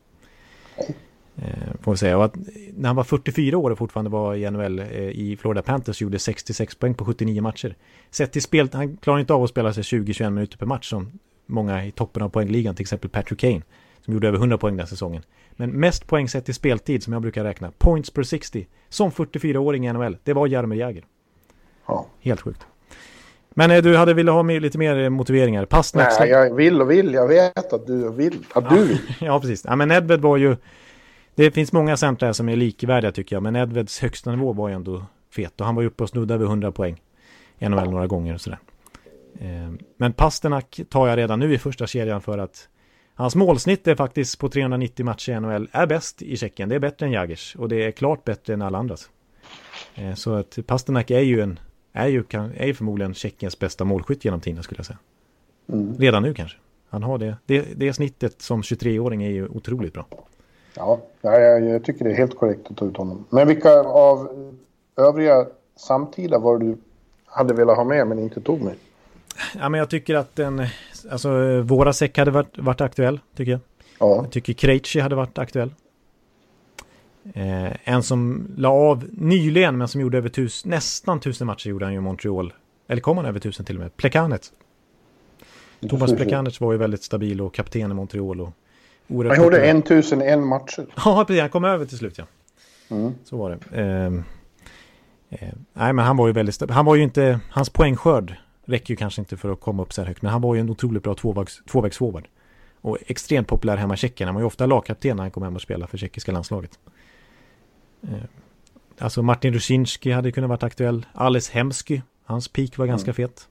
Eh, får vi säga. Och att när han var 44 år och fortfarande var i NHL eh, i Florida Panthers gjorde 66 poäng på 79 matcher. Sett till spel, han klarar inte av att spela sig 20-21 minuter per match som många i toppen av poängligan, till exempel Patrick Kane, som gjorde över 100 poäng den säsongen. Men mest poäng sett till speltid som jag brukar räkna, points per 60, som 44-åring i NHL, det var Jaromir Jagr. ja. Helt sjukt. Men eh, du hade velat ha med lite mer eh, motiveringar. Pasternak Nej, jag vill och vill. Jag vet att du vill. Att du vill. (laughs) ja, precis. Ja, men Edved var ju... Det finns många centrar som är likvärdiga tycker jag, men Edveds högsta nivå var ju ändå fet. Och han var ju uppe och snuddade över 100 poäng. NHL några gånger och sådär. Eh, Men Pasternak tar jag redan nu i första kedjan för att hans målsnitt är faktiskt på 390 matcher i NHL är bäst i Tjeckien. Det är bättre än Jagers och det är klart bättre än alla andras. Eh, Så att Pasternak är ju en är ju, är ju förmodligen Tjeckiens bästa målskytt genom tiden skulle jag säga. Mm. Redan nu kanske. Han har det. Det, det snittet som 23-åring är ju otroligt bra. Ja, ja, jag, jag tycker det är helt korrekt att ta ut honom. Men vilka av övriga samtida var du hade velat ha med men inte tog med? Ja, men jag tycker att den, alltså våra säck hade varit, varit aktuell, tycker jag. Ja, Jag tycker Krejci hade varit aktuell. Eh, en som la av nyligen men som gjorde över tus, nästan tusen matcher gjorde han ju i Montreal. Eller kom han över tusen till och med? Plekanec. Thomas Plekanec var ju väldigt stabil och kapten i Montreal. Och Han gjorde populär. 1001 matcher. Ja, precis. Han kom över till slut, ja. Mm. Så var det. Ehm, eh, nej, men han var ju väldigt stabil. Han var ju inte... Hans poängskörd räcker ju kanske inte för att komma upp så här högt. Men han var ju en otroligt bra tvåvägs, tvåvägsforward. Och extremt populär hemma i Tjeckien. Han var ju ofta lagkapten när han kom hem och spelade för tjeckiska landslaget. Eh, alltså Martin Rusinski hade kunnat varit aktuell. Ales Hemsky. Hans peak var ganska fet.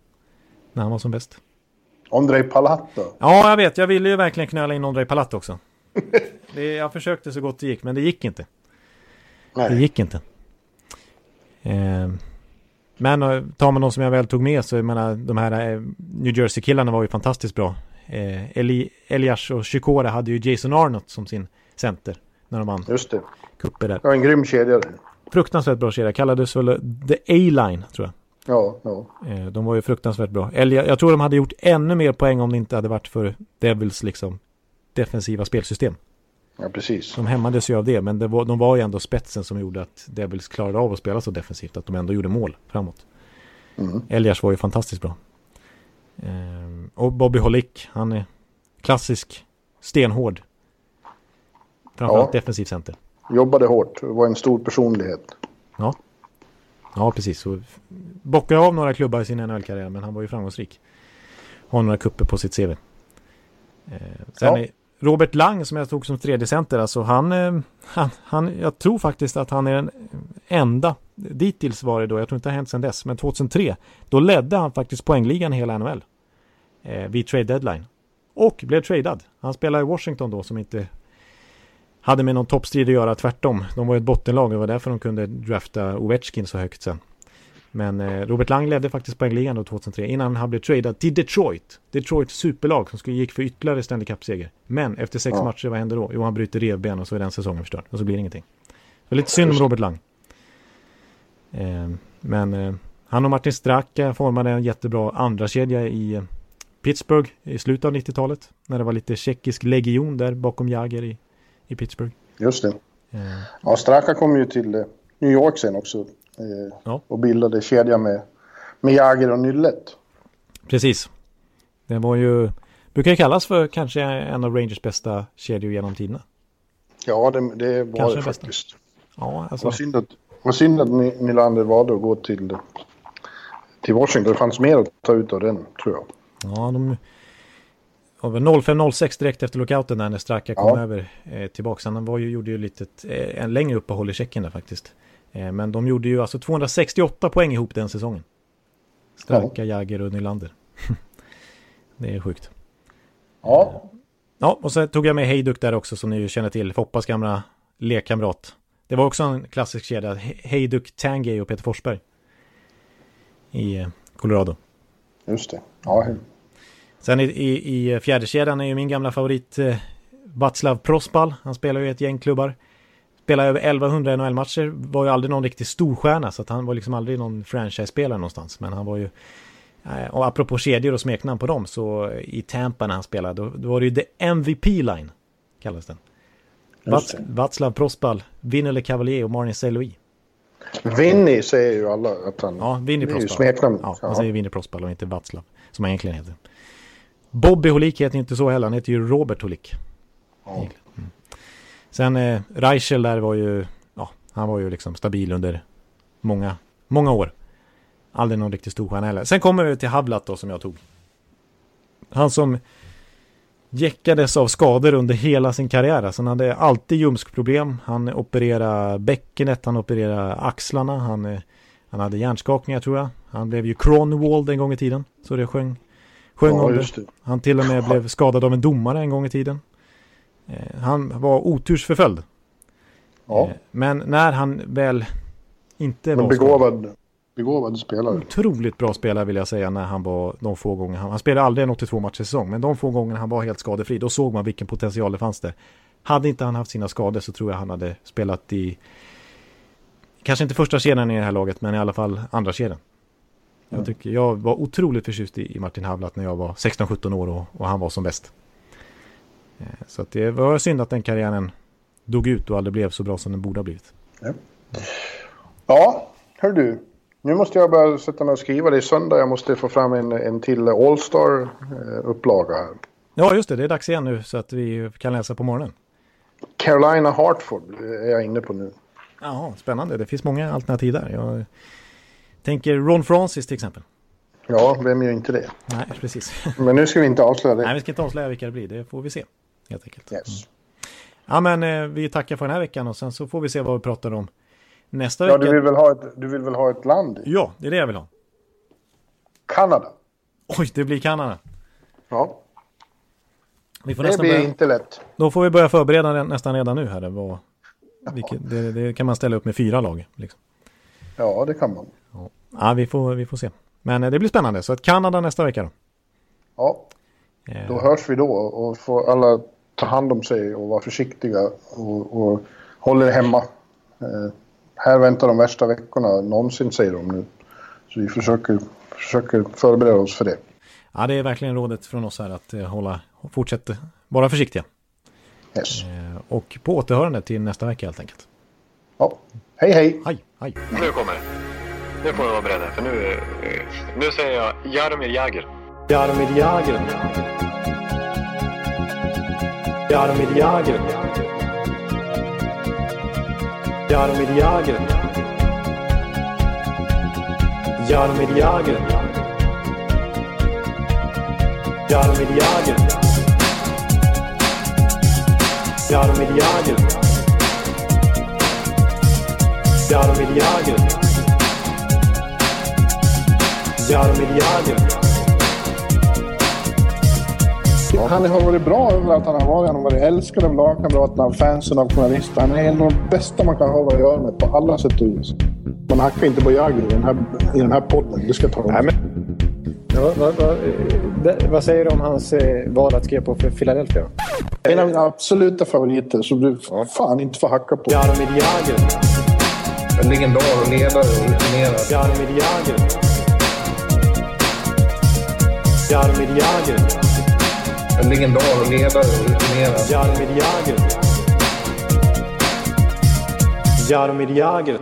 När han var som bäst. Andrei Palat då? Ja, jag vet. Jag ville ju verkligen knöla in Ondrej Palat också. (laughs) Det, jag försökte så gott det gick, men det gick inte. Det Nej. gick inte. Eh, men eh, tar man någon som jag väl tog med så jag menar de här eh, New Jersey-killarna var ju fantastiskt bra. Eh, Eli, Elias och Shikora hade ju Jason Arnott som sin center när de vann Just det. cuper där. Var en grym kedja. Fruktansvärt bra kedja, kallades väl The A-Line tror jag. Ja, ja. Eh, de var ju fruktansvärt bra. Eller jag tror de hade gjort ännu mer poäng om det inte hade varit för Devils liksom defensiva spelsystem. Ja, precis. De hämmades ju av det, men det var, de var ju ändå spetsen som gjorde att Devils klarade av att spela så defensivt, att de ändå gjorde mål framåt. Mm. Elias var ju fantastiskt bra. Ehm, och Bobby Holick, han är klassisk, stenhård. Framförallt Ja. defensiv center. Jobbade hårt. Var en stor personlighet. Ja. Ja, precis. Så bockade av några klubbar i sin NHL-karriär, men han var ju framgångsrik. Har några kupper på sitt CV. Eh, sen Ja. är Robert Lang som jag tog som tredje center, alltså han, eh, han, han, jag tror faktiskt att han är den enda, dittills var det då, jag tror inte det har hänt sedan dess, men 2003, då ledde han faktiskt poängligan i hela NHL. Eh, vid trade deadline. Och blev tradad. Han spelade i Washington då som inte hade med någon toppstrid att göra, tvärtom. De var ju ett bottenlag och det var därför de kunde drafta Ovechkin så högt sen. Men eh, Robert Lang ledde faktiskt poängligan då 2003 innan han blev tradad till Detroit. Detroits superlag som skulle gick för ytterligare Stanley Cup-seger. Men efter sex Ja. matcher, vad händer då? Jo, han bryter revben och så är den säsongen förstörd. Och så blir det ingenting. Så lite synd om Robert Lang. Eh, men eh, han och Martin Straka formade en jättebra andra kedja i Pittsburgh i slutet av 90-talet. När det var lite tjeckisk legion där bakom Jagr i, i Pittsburgh. Just det. Ja, Straka kom ju till New York sen också. Eh, Ja. Och bildade kedja med, med Jagger och Nyllet. Precis. Det var ju, brukar ju kallas för kanske en av Rangers bästa kedjor genom tiderna. Ja, det, det var Kanske det det bästa. faktiskt. Ja, alltså. Vad synd att, vad synd att Ny- Nylander valde att gå till, till Washington. Det fanns mer att ta ut av den, tror jag. Ja, de var väl 05-06 direkt efter lockouten där när Straka kom Ja. över eh, tillbaka. Han var ju, gjorde ju lite eh, en längre uppehåll i Tjeckien där faktiskt. Eh, men de gjorde ju alltså 268 poäng ihop den säsongen. Straka, Jagger och Nylander. (laughs) det är sjukt. Ja, Ja, och så tog jag med Hejduk där också som ni ju känner till. Foppas gamla lekkamrat. Det var också en klassisk kedja. He- Hejduk, Tangay och Peter Forsberg. I eh, Colorado. just det. Ja, Sen i, i, i fjärdekedjan är ju min gamla favorit eh, Václav Prospal. Han spelar ju ett gäng klubbar. Spelar över 1100 NHL-matcher. Var ju aldrig någon riktig storstjärna så att han var liksom aldrig någon franchise-spelare någonstans. Men han var ju... eh, Och apropå kedjor och smeknamn på dem så i Tampa när han spelade då, då var det ju The MVP Line. Kallas den. Vats. Václav Prospal, Vinny Cavalier och Martin Saint-Louis. Vinny säger ju alla att han... Ja, Vinny Prospal. Ja, han säger Vinny Prospal och inte Václav. Som han egentligen heter. Bobby Holik heter inte så heller. Han heter ju Robert Holik. Ja. Sen eh, Reichel där var ju, ja, han var ju liksom stabil under många, många år. Aldrig någon riktigt stor stjärna heller. Sen kommer vi till Havlat då som jag tog. Han som jäckades av skador under hela sin karriär. Alltså han hade alltid ljumskproblem. Han opererade bäckenet, han opererade axlarna, han, eh, han hade hjärnskakningar tror jag. Han blev ju Cronwald en gång i tiden. Så det sjöng, sjöng Ja, om det. Han till och med blev skadad av en domare en gång i tiden. Eh, Han var otursförföljd. Ja, Eh, Men när han väl inte en var begåvad, begåvad spelare. otroligt bra spelare vill jag säga när han var de få gånger. Han, han spelade aldrig en 82 matcher säsong, men de få gånger han var helt skadefri, då såg man vilken potential det fanns där. Hade inte han haft sina skador så tror jag han hade spelat i, kanske inte första kedjan i det här laget, men i alla fall andra kedjan. Jag, tycker, jag var otroligt förtjust i, i Martin Havlat när jag var 16-17 år och, och han var som bäst. Eh, Så att det var synd att den karriären dog ut och aldrig blev så bra som den borde ha blivit. Ja, hör du. Nu måste jag börja sätta mig och skriva. Det är söndag. Jag måste få fram en, en till All-Star-upplaga här. Ja, just det. Det är dags igen nu så att vi kan läsa på morgonen. Carolina Hartford är jag inne på nu. Ja, spännande. Det finns många alternativ där. Jag tänker Ron Francis till exempel. Ja, vem gör inte det? Nej, precis. Men nu ska vi inte avslöja det. Nej, vi ska inte avslöja vilka det blir. Det får vi se. Helt enkelt. Yes. Ja, men eh, vi tackar för den här veckan och sen så får vi se vad vi pratar om nästa Ja, vecka. du vill, väl ha ett, du vill väl ha ett land? Ja, det är det jag vill ha. Kanada. Oj, det blir Kanada. Ja, Vi får det blir börja, inte lätt. Då får vi börja förbereda nästan redan nu här. Det, var, vilket, det, det kan man ställa upp med fyra lag. Liksom. Ja, det kan man. Ja, vi får, vi får se. Men eh, det blir spännande. Så att Kanada nästa vecka då. Ja, Eh, då hörs vi då och får alla ta hand om sig och vara försiktiga och, och hålla er hemma. Eh, här väntar de värsta veckorna någonsin säger de nu. Så vi försöker, försöker förbereda oss för det. Ja, det är verkligen rådet från oss här att eh, hålla, fortsätta vara försiktiga. Yes. Eh, och på återhörande till nästa vecka helt enkelt. Ja. Hej hej! Hej, hej. Nu kommer det. Nu får ni vara beredda, för nu, eh, nu säger jag Jaromir Jagr. Jaromir Jagr. प्यार मेरी आग यार मेरी आग यार मेरी आग यार मेरी आग यार मेरी आग यार मेरी आग यार मेरी आग Jagr. Han har varit bra överallt han har varit. Han har varit älskad av lagkamraterna, av fansen, av journalister. Han är en av de bästa man kan ha att göra med på alla sätt och vis. Man hackar inte på Jagr i den här, i den här podden. Det ska jag tala om. Ja, vad, vad, vad säger du om hans eh, val att skriva på för Philadelphia? En av mina absoluta favoriter som du fan inte får hacka på. Jaromir Jagr. En legendar och ledare och rutinerad. Jaromir Jagr. Jaromir Jagr. En legendar och ledare och rutinerad. Jaromir Jagr. Jaromir Jagr.